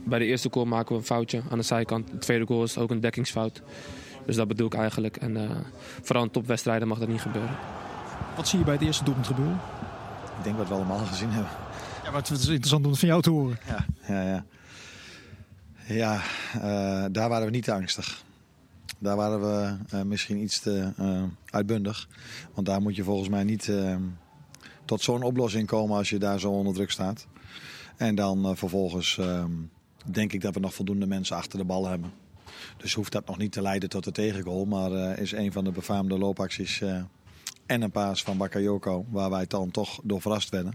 bij de eerste goal maken we een foutje aan de zijkant. De tweede goal is ook een dekkingsfout. Dus dat bedoel ik eigenlijk. En vooral in topwedstrijden mag dat niet gebeuren. Wat zie je bij het eerste doelpunt gebeuren? Ik denk wat we allemaal gezien hebben. Ja, maar het is interessant om het van jou te horen. Ja, ja, ja. Ja, uh, daar waren we niet angstig. Daar waren we uh, misschien iets te uh, uitbundig. Want daar moet je volgens mij niet tot zo'n oplossing komen als je daar zo onder druk staat. En dan vervolgens denk ik dat we nog voldoende mensen achter de bal hebben. Dus hoeft dat nog niet te leiden tot de tegengoal. Maar is een van de befaamde loopacties en een paas van Bakayoko. Waar wij dan toch door verrast werden.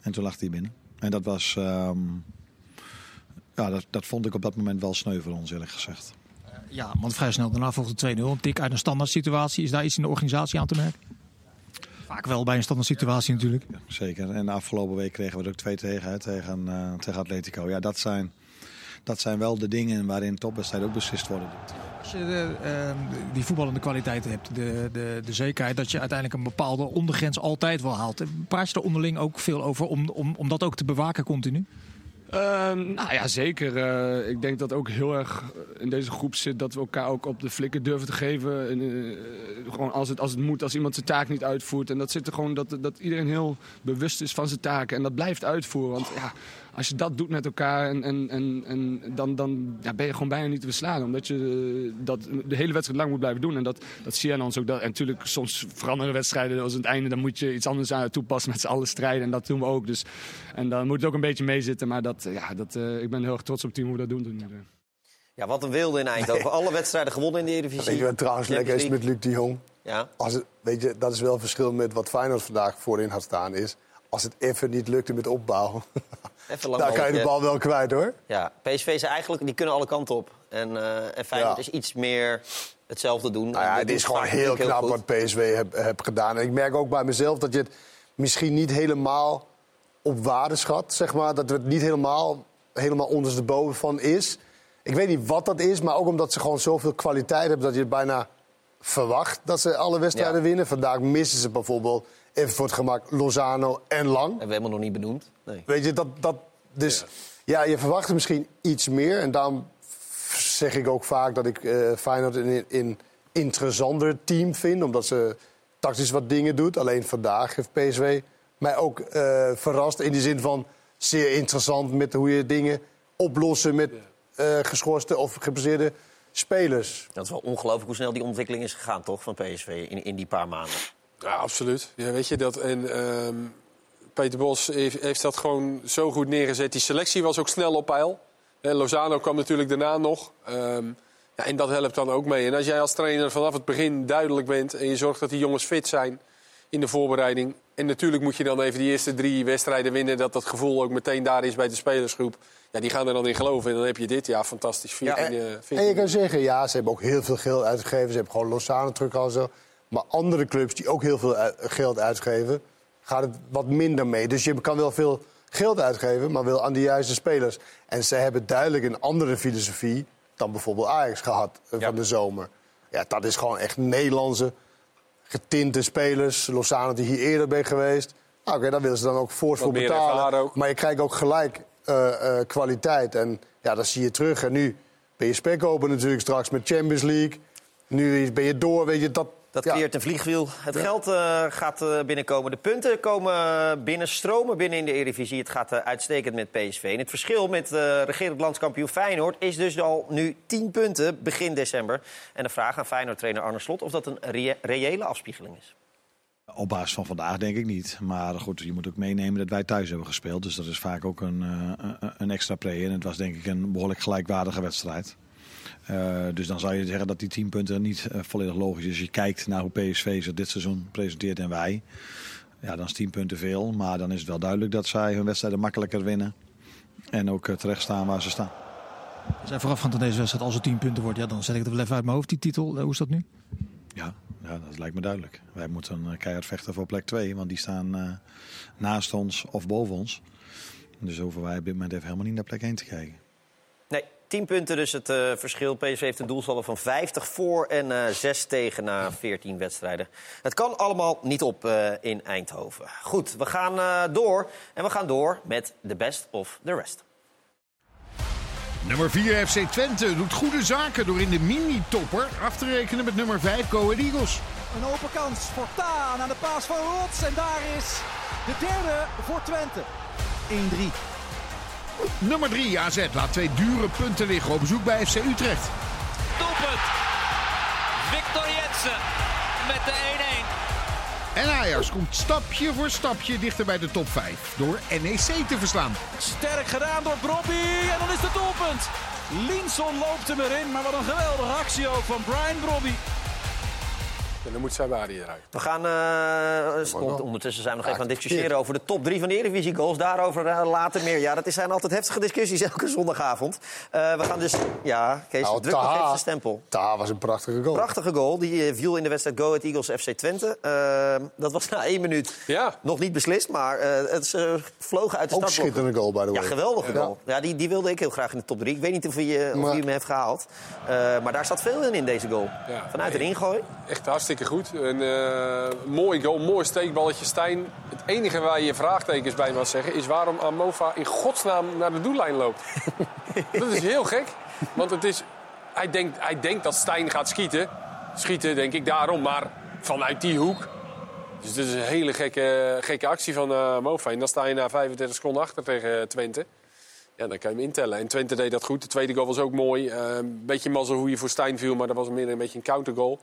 En toen lag hij binnen. En dat was... Um, ja, dat, dat vond ik op dat moment wel sneu voor ons eerlijk gezegd. Ja, want vrij snel daarna volgde 2-0. Een tik uit een standaard situatie. Is daar iets in de organisatie aan te merken? Vaak wel bij een standaard situatie natuurlijk. Ja, zeker. En de afgelopen week kregen we er ook twee tegen, tegen, uh, tegen Atletico. Ja, dat zijn dat zijn wel de dingen waarin topwedstrijden ook beslist worden. Als je de, uh, die voetballende kwaliteiten hebt, de, de, de zekerheid dat je uiteindelijk een bepaalde ondergrens altijd wel haalt. Praat je er onderling ook veel over om, om, om dat ook te bewaken continu? Um, nou ja, zeker. Uh, ik denk dat ook heel erg in deze groep zit dat we elkaar ook op de flikken durven te geven. En, uh, gewoon als het, als het moet, als iemand zijn taak niet uitvoert. En dat zit er gewoon dat, dat iedereen heel bewust is van zijn taken en dat blijft uitvoeren. Want ja, als je dat doet met elkaar, en, en, en, en dan, dan ja, ben je gewoon bijna niet te verslaan. Omdat je dat de hele wedstrijd lang moet blijven doen. En dat, dat zie je aan ons ook. Dat, en natuurlijk, soms veranderen wedstrijden. Als het einde, dan moet je iets anders aan toepassen met z'n allen strijden. En dat doen we ook. Dus, en dan moet het ook een beetje meezitten. Maar dat, ja, dat, uh, ik ben heel erg trots op het team hoe we dat doen. Ja, wat een wilde in Eindhoven. Nee. Alle wedstrijden gewonnen in de Eredivisie. Weet je wat trouwens lekker is met Luc de Jong? Ja. Als het, weet je, dat is wel een verschil met wat Feyenoord vandaag voorin had staan. Is als het even niet lukte met opbouw. Even lang Daar kan je de bal wel kwijt hoor. Ja, PSV is eigenlijk, die kunnen alle kanten op. En, uh, en Feyenoord ja. is iets meer hetzelfde doen. Nou ja, het is gewoon heel knap heel wat PSV heb, heb gedaan. En ik merk ook bij mezelf dat je het misschien niet helemaal op waarde schat. Zeg maar. Dat het niet helemaal, helemaal ondersteboven van is. Ik weet niet wat dat is, maar ook omdat ze gewoon zoveel kwaliteit hebben... dat je het bijna verwacht dat ze alle wedstrijden ja. winnen. Vandaag missen ze bijvoorbeeld even voor het gemak Lozano en Lang. Hebben we helemaal nog niet benoemd. Nee. Weet je, dat, dat, dus ja. ja. je verwacht misschien iets meer. En daarom zeg ik ook vaak dat ik uh, Feyenoord een, een interessanter team vind. Omdat ze tactisch wat dingen doet. Alleen vandaag heeft PSV mij ook uh, verrast. In de zin van zeer interessant met hoe je dingen oplossen met uh, geschorste of gebaseerde spelers. Dat is wel ongelooflijk hoe snel die ontwikkeling is gegaan, toch, van PSV in, in die paar maanden. Ja, absoluut. Ja, weet je dat. En uh, Peter Bos heeft, heeft, dat gewoon zo goed neergezet. Die selectie was ook snel op peil. En Lozano kwam natuurlijk daarna nog. Um, ja, en dat helpt dan ook mee. En als jij als trainer vanaf het begin duidelijk bent en je zorgt dat die jongens fit zijn in de voorbereiding. En natuurlijk moet je dan even die eerste drie wedstrijden winnen. Dat dat gevoel ook meteen daar is bij de spelersgroep. Ja, die gaan er dan in geloven. En dan heb je dit jaar fantastisch. 14, ja, en, en, je kan zeggen, ja, ze hebben ook heel veel geld uitgegeven. Ze hebben gewoon Lozano terug al zo. Maar andere clubs die ook heel veel geld uitgeven, gaat het wat minder mee. Dus je kan wel veel geld uitgeven, maar wel aan de juiste spelers. En ze hebben duidelijk een andere filosofie dan bijvoorbeeld Ajax gehad eh, van de zomer. Ja, dat is gewoon echt Nederlandse getinte spelers. Lozano die hier eerder ben geweest. Nou, Oké, okay, daar willen ze dan ook voort voor betalen. Maar je krijgt ook gelijk uh, uh, kwaliteit. En ja, dat zie je terug. En nu ben je spek open natuurlijk straks met Champions League. Nu ben je door, weet je, dat, dat creëert een vliegwiel. Het geld uh, gaat uh, binnenkomen. De punten komen binnen, stromen binnen in de Eredivisie. Het gaat uh, uitstekend met PSV. En het verschil met regerend landskampioen Feyenoord... is dus al nu 10 punten begin december. En de vraag aan Feyenoord-trainer Arne Slot... of dat een re reële afspiegeling is. Op basis van vandaag denk ik niet. Maar goed, je moet ook meenemen dat wij thuis hebben gespeeld. Dus dat is vaak ook een, een extra play. En het was denk ik een behoorlijk gelijkwaardige wedstrijd. Uh, dus dan zou je zeggen dat die 10 punten niet uh, volledig logisch is. Als je kijkt naar hoe PSV zich dit seizoen presenteert en wij. Ja, dan is 10 punten veel. Maar dan is het wel duidelijk dat zij hun wedstrijden makkelijker winnen. En ook uh, terecht staan waar ze staan. Zij voorafgaand aan deze wedstrijd, als het 10 punten wordt, ja, dan zet ik het wel even uit mijn hoofd, die titel. Hoe is dat nu? Ja, ja dat lijkt me duidelijk. Wij moeten keihard vechten voor plek 2, want die staan naast ons of boven ons. Dus hoeven wij op dit moment even helemaal niet naar plek 1 te kijken. 10 punten dus het uh, verschil. PSV heeft een doelsaldo van 50 voor en uh, eh, 6 tegen na 14 wedstrijden. Het kan allemaal niet op uh, in Eindhoven. Goed, we gaan door. En we gaan door met de best of the rest. Nummer 4 FC Twente doet goede zaken door in de mini-topper af te rekenen met nummer 5 Go Eagles. Een open kans voor Taan aan de paas van Rots. En daar is De derde voor Twente. 1-3. Nummer 3 AZ laat twee dure punten liggen op bezoek bij FC Utrecht. Doelpunt. Victor Jensen met de 1-1. En Ajax komt stapje voor stapje dichter bij de top 5 door NEC te verslaan. Sterk gedaan door Brobby. En dan is het doelpunt. Linson loopt hem erin. Maar wat een geweldige actie ook van Brian Brobby. En dan moet Sabari eruit. We gaan uh, ondertussen zijn we nog even aan het discussiëren over de top 3 van de Eredivisie goals. Daarover uh, later meer. Ja, dat zijn altijd heftige discussies elke zondagavond. Uh, we gaan dus, ja, Kees, nou, druk nog even de stempel. Taha was een prachtige goal. Prachtige goal. Die viel in de wedstrijd Go Ahead Eagles FC Twente. dat was na één minuut ja. nog niet beslist, maar het vlogen uit de Ook schitterende goal, by the way. Ja, geweldige ja. goal. Ja, die, die wilde ik heel graag in de top 3. Ik weet niet of je, of je hem heeft gehaald. maar daar staat veel in in deze goal. Ja, Vanuit nee, een ingooi. Echt hartstikke goed. Een uh, mooi goal, mooi steekballetje. Stijn, het enige waar je vraagtekens bij mag zeggen... is waarom Amova in godsnaam naar de doellijn loopt. dat is heel gek. Want het is, hij, denkt, hij denkt dat Stijn gaat schieten. Schieten, denk ik, daarom. Maar vanuit die hoek. Dus dit is een hele gekke, gekke actie van uh. En dan sta je na 35 seconden achter tegen Twente. Ja, dan kan je hem intellen. En Twente deed dat goed. De tweede goal was ook mooi. Uh, een beetje mazzel hoe je voor Stijn viel, maar dat was meer een beetje een countergoal.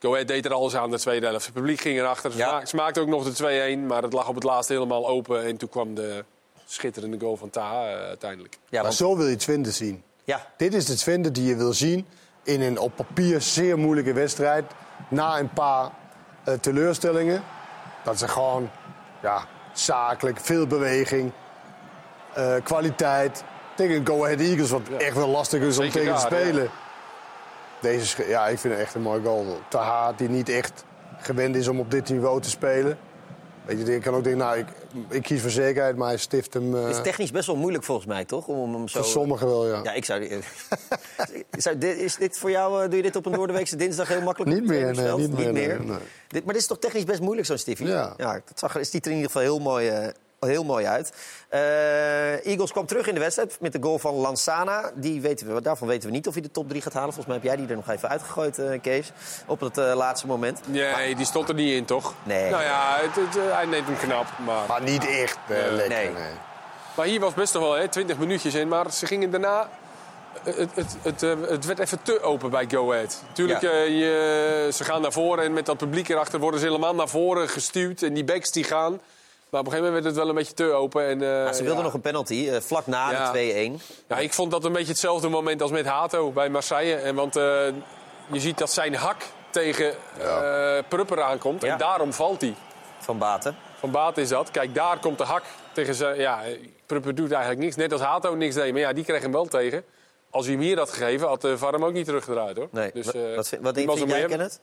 Go Ahead deed er alles aan de tweede helft. Het publiek ging erachter. Ja. Ze maakte ook nog de 2-1, maar het lag op het laatst helemaal open. En toen kwam de schitterende goal van Taha uh, uiteindelijk. Ja, maar zo wil je Twente zien. Ja. Dit is de Twente die je wil zien in een op papier zeer moeilijke wedstrijd. Na een paar uh, teleurstellingen. Dat ze gewoon ja, zakelijk, veel beweging, uh, kwaliteit. Tegen Go Ahead Eagles, wat ja. echt wel lastig is om tegen te spelen. Ja. Deze, ja, ik vind het echt een mooi goal. Taha, die niet echt gewend is om op dit niveau te spelen. Weet je, ik kan ook denken, nou, ik, ik kies voor zekerheid, maar hij stift hem... Uh... Het is technisch best wel moeilijk volgens mij, toch? Om hem zo... Voor sommigen wel, ja. Ja, ik zou... zou is dit voor jou, doe je dit op een doordeweekse dinsdag heel makkelijk? Niet meer, nee, niet, niet meer. Nee, Dit, maar dit is toch technisch best moeilijk, zo'n stiffie? Ja. ja dat zag, het ziet er in ieder geval heel mooi, uh, heel mooi uit. Uh, Eagles kwam terug in de wedstrijd met de goal van Lansana. Die weten we, daarvan weten we niet of hij de top 3 gaat halen. Volgens mij heb jij die er nog even uitgegooid, uh, Kees. Op het uh, laatste moment. Nee, maar... die stond er niet in, toch? Nee. Nou ja, het, het, hij neemt hem knap. Maar, maar niet echt lekker, nee. nee. Maar hier was best nog wel hè, 20 minuutjes in. Maar ze gingen daarna... Het, het, het, het, werd even te open bij Go Ahead. Tuurlijk, ja. je, ze gaan naar voren en met dat publiek erachter worden ze helemaal naar voren gestuurd. En die backs die gaan... Maar op een gegeven moment werd het wel een beetje te open. En, uh, ja, ze wilden ja. nog een penalty, uh, vlak na ja. de 2-1. Ja, ik vond dat een beetje hetzelfde moment als met Hato bij Marseille. En want uh, je ziet dat zijn hak tegen Prupper aankomt. En daarom valt hij. Van Baten. Van Baten is dat. Kijk, daar komt de hak tegen zijn... Ja, Prupper doet eigenlijk niks. Net als Hato niks deed. Maar ja, die kreeg hem wel tegen. Als hij hem hier had gegeven, had de VAR hem ook niet teruggedraaid, hoor. Nee. Dus, wat, wat denk je, jij, Kenneth?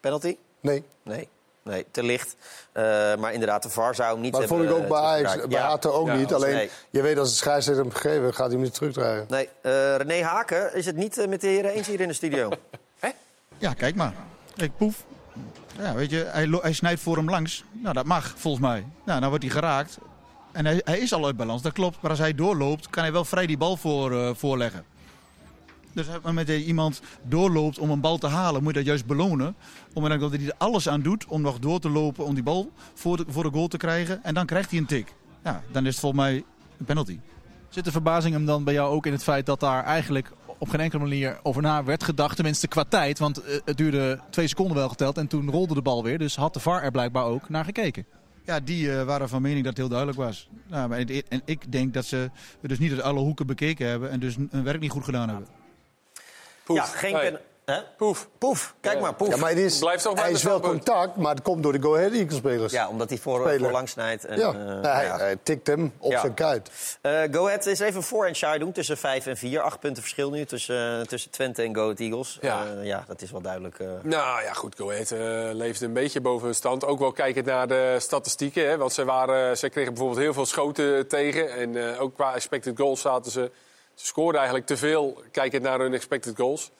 Penalty? Nee. Nee. Nee, te licht. Uh, maar inderdaad, de VAR zou hem niet maar hebben... Maar vond ik ook bij Ajax, bij ja. Hato ook ja, niet. Alleen, nee. je weet als het scheidsrechter hem gegeven, gaat hij hem niet terugdraaien. Nee, uh, René Haken is het niet uh, met de heren eens hier in de studio. Hè? Ja, kijk maar. Ik poef. Ja, weet je, hij, hij, snijdt voor hem langs. Nou, dat mag, volgens mij. Nou, dan wordt hij geraakt. En hij, hij is al uit balans, dat klopt. Maar als hij doorloopt, kan hij wel vrij die bal voor, voorleggen. Dus met iemand doorloopt om een bal te halen, moet je dat juist belonen. Omdat hij er alles aan doet om nog door te lopen, om die bal voor de, voor de goal te krijgen. En dan krijgt hij een tik. Ja, dan is het volgens mij een penalty. Zit de verbazing hem dan bij jou ook in het feit dat daar eigenlijk op geen enkele manier over na werd gedacht? Tenminste qua tijd, want het duurde twee seconden wel geteld en toen rolde de bal weer. Dus had de VAR er blijkbaar ook naar gekeken. Ja, die uh, waren van mening dat het heel duidelijk was. Nou, maar, en ik denk dat ze dus niet uit alle hoeken bekeken hebben en dus hun werk niet goed gedaan hebben. Poef. Ja, geen. Hè? Poef. Poef. Kijk ja. maar, poef. Ja, maar het is, Blijft hij is wel contact, maar het komt door de Go Ahead Eagles spelers. Ja, omdat hij voor, voor lang snijdt. En, ja. Uh, hij, ja. hij, tikt hem op ja. zijn kuit. Uh, Go Ahead is even voor en shy doen tussen 5 en 4. Acht punten verschil nu tussen, uh, tussen Twente en Go Ahead Eagles. Ja, ja dat is wel duidelijk. Nou ja, goed. Go Ahead leefde een beetje boven hun stand. Ook wel kijkend naar de statistieken. Hè, want ze, waren, ze kregen bijvoorbeeld heel veel schoten tegen. En ook qua expected goals zaten ze... Ze scoorden eigenlijk te veel, kijkend naar hun expected goals.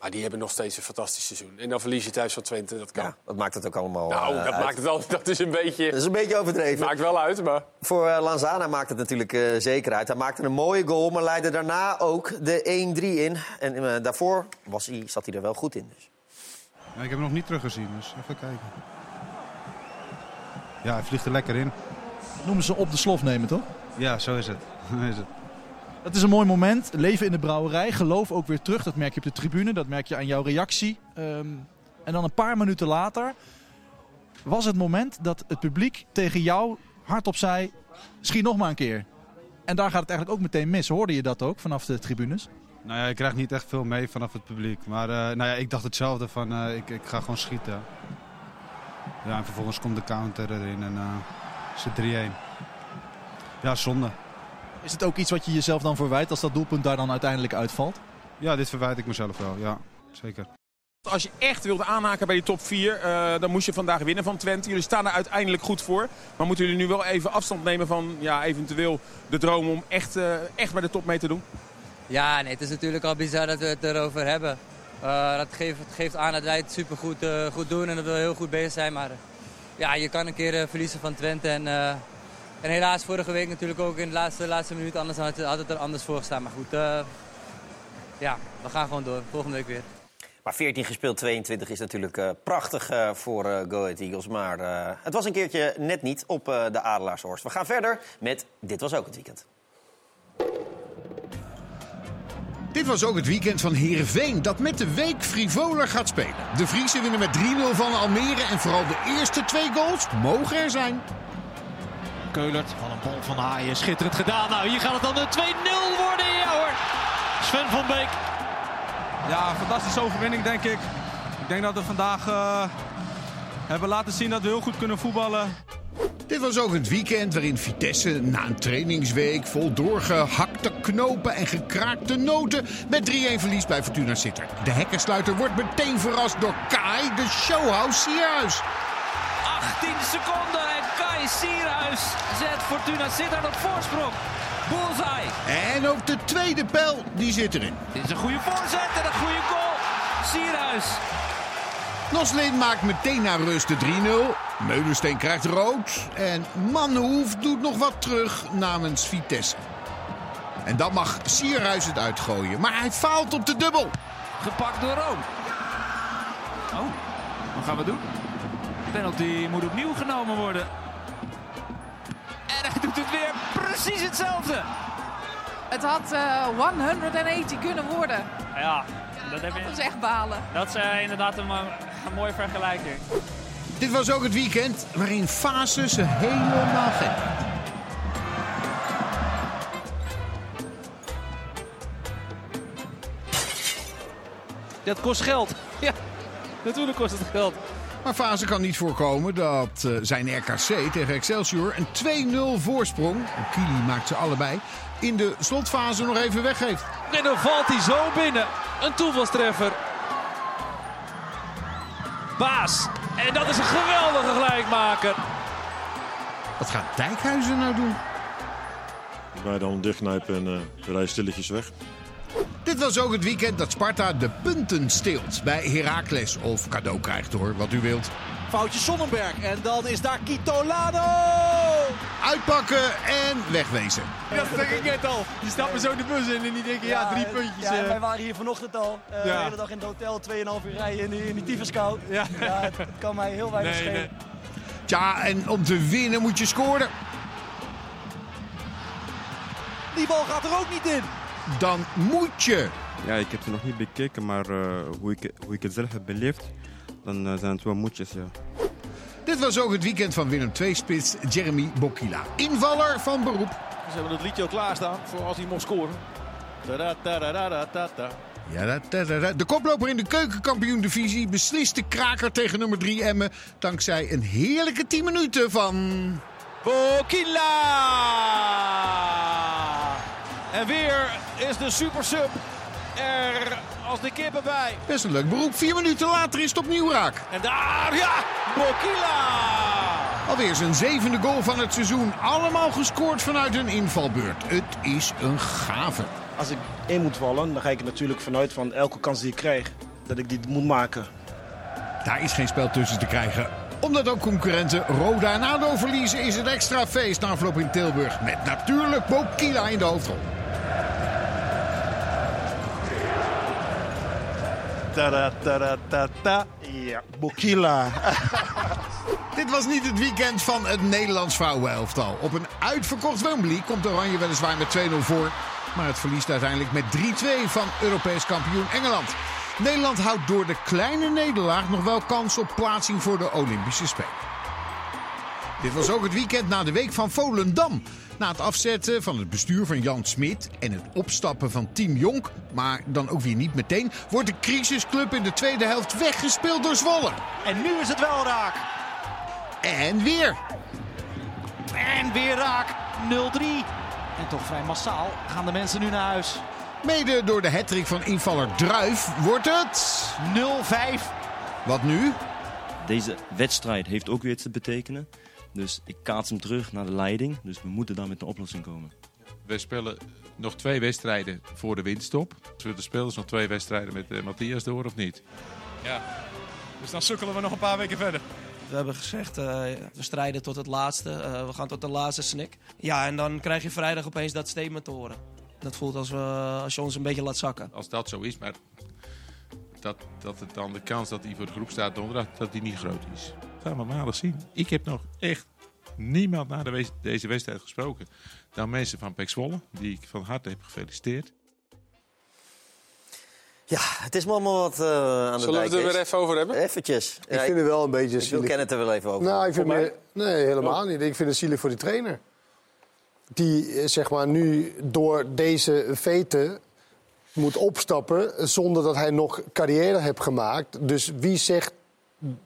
Maar die hebben nog steeds een fantastisch seizoen. En dan verlies je thuis van Twente, dat kan. Ja, dat maakt het ook allemaal Nou, uh, dat uit. maakt het al, dat is een beetje... Dat is een beetje overdreven. Maakt wel uit, maar... Voor uh, Lanzana maakt het natuurlijk uh, zeker uit. Hij maakte een mooie goal, maar leidde daarna ook de 1-3 in. En daarvoor was hij, zat hij er wel goed in. Dus. Ja, ik heb hem nog niet teruggezien, dus even kijken. ja, hij vliegt er lekker in. Noemen ze op de slof nemen, toch? Ja, zo is het. Zo is het. Dat is een mooi moment. Leven in de brouwerij. Geloof ook weer terug. Dat merk je op de tribune. Dat merk je aan jouw reactie. Ehm, en dan een paar minuten later was het moment dat het publiek tegen jou hardop zei... Schiet nog maar een keer. En daar gaat het eigenlijk ook meteen mis. Hoorde je dat ook vanaf de tribunes? Nou ja, ik krijg niet echt veel mee vanaf het publiek. Maar eh, nou ja, ik dacht hetzelfde van eh, ik, ik ga gewoon schieten. Ja, en vervolgens komt de counter erin en uh, is het 3-1. Ja, zonde. Is het ook iets wat je jezelf dan verwijt als dat doelpunt daar dan uiteindelijk uitvalt? Ja, dit verwijt ik mezelf wel. Ja, zeker. Als je echt wilde aanhaken bij die top 4, uh, dan moest je vandaag winnen van Twente. Jullie staan er uiteindelijk goed voor. Maar moeten jullie nu wel even afstand nemen van ja, eventueel de droom om echt, uh, echt bij de top mee te doen? Ja, nee, het is natuurlijk al bizar dat we het erover hebben. Uh, dat geeft, het geeft aan dat wij het super goed, goed doen en dat we heel goed bezig zijn. Maar ja, je kan een keer verliezen van Twente. En, en helaas vorige week natuurlijk ook in de laatste, laatste minuut. Anders had het, had het er anders voor gestaan. Maar goed, ja, we gaan gewoon door. Volgende week weer. Maar 14 gespeeld, 22 is natuurlijk uh, prachtig uh, voor uh, Go Ahead Eagles. Maar het was een keertje net niet op de Adelaarshorst. We gaan verder met Dit Was Ook Het Weekend. Dit was ook het weekend van Heerenveen, dat met de week frivoler gaat spelen. De Friese winnen met 3-0 van Almere en vooral de eerste twee goals mogen er zijn. Keulert van een bal van Haaien, schitterend gedaan. Nou, hier gaat het dan een 2-0 worden, ja hoor. Sven van Beek ja, fantastische overwinning denk ik. Ik denk dat we vandaag uh, hebben laten zien dat we heel goed kunnen voetballen. Dit was ook het weekend waarin Vitesse na een trainingsweek vol doorgehakte knopen en gekraakte noten met 3-1 verlies bij Fortuna Sittard. De hekkensluiter wordt meteen verrast door Kai, de showhouse Sierhuis. 18 seconden Sierhuis zet Fortuna Sittard op voorsprong. Bullseye. En ook de tweede pijl, die zit erin. Dit is een goede voorzet en een goede goal. Sierhuis. Noslin maakt meteen naar rust de 3-0. Meulensteen krijgt rood. En Manhoef doet nog wat terug namens Vitesse. En dan mag Sierhuis het uitgooien. Maar hij faalt op de dubbel. Gepakt door Room. Oh, wat gaan we doen? Penalty moet opnieuw genomen worden. Doet het weer precies hetzelfde. Het had uh, 180 kunnen worden. Ja, dat, heb je... dat is echt balen. Dat is uh, inderdaad een, een mooie vergelijking. Dit was ook het weekend waarin fases ze helemaal gek. Dat kost geld. Ja, natuurlijk kost het geld. Maar Fase kan niet voorkomen dat uh, zijn RKC tegen Excelsior een 2-0 voorsprong, Kili maakt ze allebei, in de slotfase nog even weggeeft. En dan valt hij zo binnen. Een toevalstreffer. Baas. En dat is een geweldige gelijkmaker. Wat gaat Dijkhuizen nou doen? Wij dan dichtknijpen en uh, rijden stilletjes weg. Dit was ook het weekend dat Sparta de punten steelt bij Heracles. Of cadeau krijgt hoor, wat u wilt. Foutje Sonnenberg en dan is daar Kitolano. Uitpakken en wegwezen. Dat denk ik net al. Die stappen zo de bus in en die denken ja, drie puntjes. Ja, wij waren hier vanochtend al. Uh, ja. De hele dag in het hotel, 2,5 uur rijden in die, in die tyfuskou. Ja. ja het, het, kan mij heel weinig nee, schelen. Nee. Tja, en om te winnen moet je scoren. Die bal gaat er ook niet in dan moet je. Ja, ik heb ze nog niet bekeken, maar uh, hoe, ik, hoe ik het zelf heb beleefd, dan uh, zijn het wel moedjes, ja. Dit was ook het weekend van Willem II-spits Jeremy Bokila. Invaller van beroep. Ze hebben het liedje al klaarstaan voor als hij mocht scoren. Ja, de koploper in de keukenkampioen-divisie beslist de kraker tegen nummer 3 Emmen. Dankzij een heerlijke 10 minuten van... Bokila! En weer is de super sub er als de kippen bij. Best een leuk beroep. Vier minuten later is het opnieuw raak. En daar, ja, Bokila! Alweer zijn zevende goal van het seizoen. Allemaal gescoord vanuit een invalbeurt. Het is een gave. Als ik in moet vallen, dan ga ik er natuurlijk vanuit van elke kans die ik krijg, dat ik die moet maken. Daar is geen spel tussen te krijgen. Omdat ook concurrenten Roda en ADO verliezen, is het extra feest na afloop in Tilburg. Met natuurlijk Bokila in de hoofdrol. Ta ta ta ta. Ja, Bokila. Dit was niet het weekend van het Nederlands vrouwenelftal. Op een uitverkocht Wembley komt Oranje weliswaar met 2-0 voor. Maar het verliest uiteindelijk met 3-2 van Europees kampioen Engeland. Nederland houdt door de kleine nederlaag nog wel kans op plaatsing voor de Olympische Spelen. Dit was ook het weekend na de week van Volendam. Na het afzetten van het bestuur van Jan Smit en het opstappen van Team Jonk, maar dan ook weer niet meteen, wordt de crisisclub in de tweede helft weggespeeld door Zwolle. En nu is het wel raak. En weer. En weer raak. 0-3. En toch vrij massaal gaan de mensen nu naar huis. Mede door de hattrick van invaller Druif wordt het 0-5. Wat nu? Deze wedstrijd heeft ook weer iets te betekenen. Dus ik kaats hem terug naar de leiding. Dus we moeten daar met een oplossing komen. We spelen nog twee wedstrijden voor de winststop. Zullen de spelers nog twee wedstrijden met uh, Matthias door of niet? Ja, dus dan sukkelen we nog een paar weken verder. We hebben gezegd, uh, we strijden tot het laatste. Uh, we gaan tot de laatste snik. Ja, en dan krijg je vrijdag opeens dat statement te horen. Dat voelt als, we, als je ons een beetje laat zakken. Als dat zo is, maar dat, dat het dan de kans dat hij voor de groep staat donderdag, dat die niet groot is. Gaan we maandag zien. Ik heb nog echt niemand na de, deze wedstrijd gesproken. Dan mensen van Pek Zwolle, die ik van harte heb gefeliciteerd. Ja, het is me allemaal wat uh, aan de Zullen dijk. we het er weer even over hebben? Eventjes. Ik vind het wel een beetje Ik wil zielig. Kenneth er wel even over. Nou, ik vind me, nee, helemaal niet. Ik vind het zielig voor die trainer. Die eh, zeg maar nu door deze veten moet opstappen zonder dat hij nog carrière heeft gemaakt. Dus wie zegt,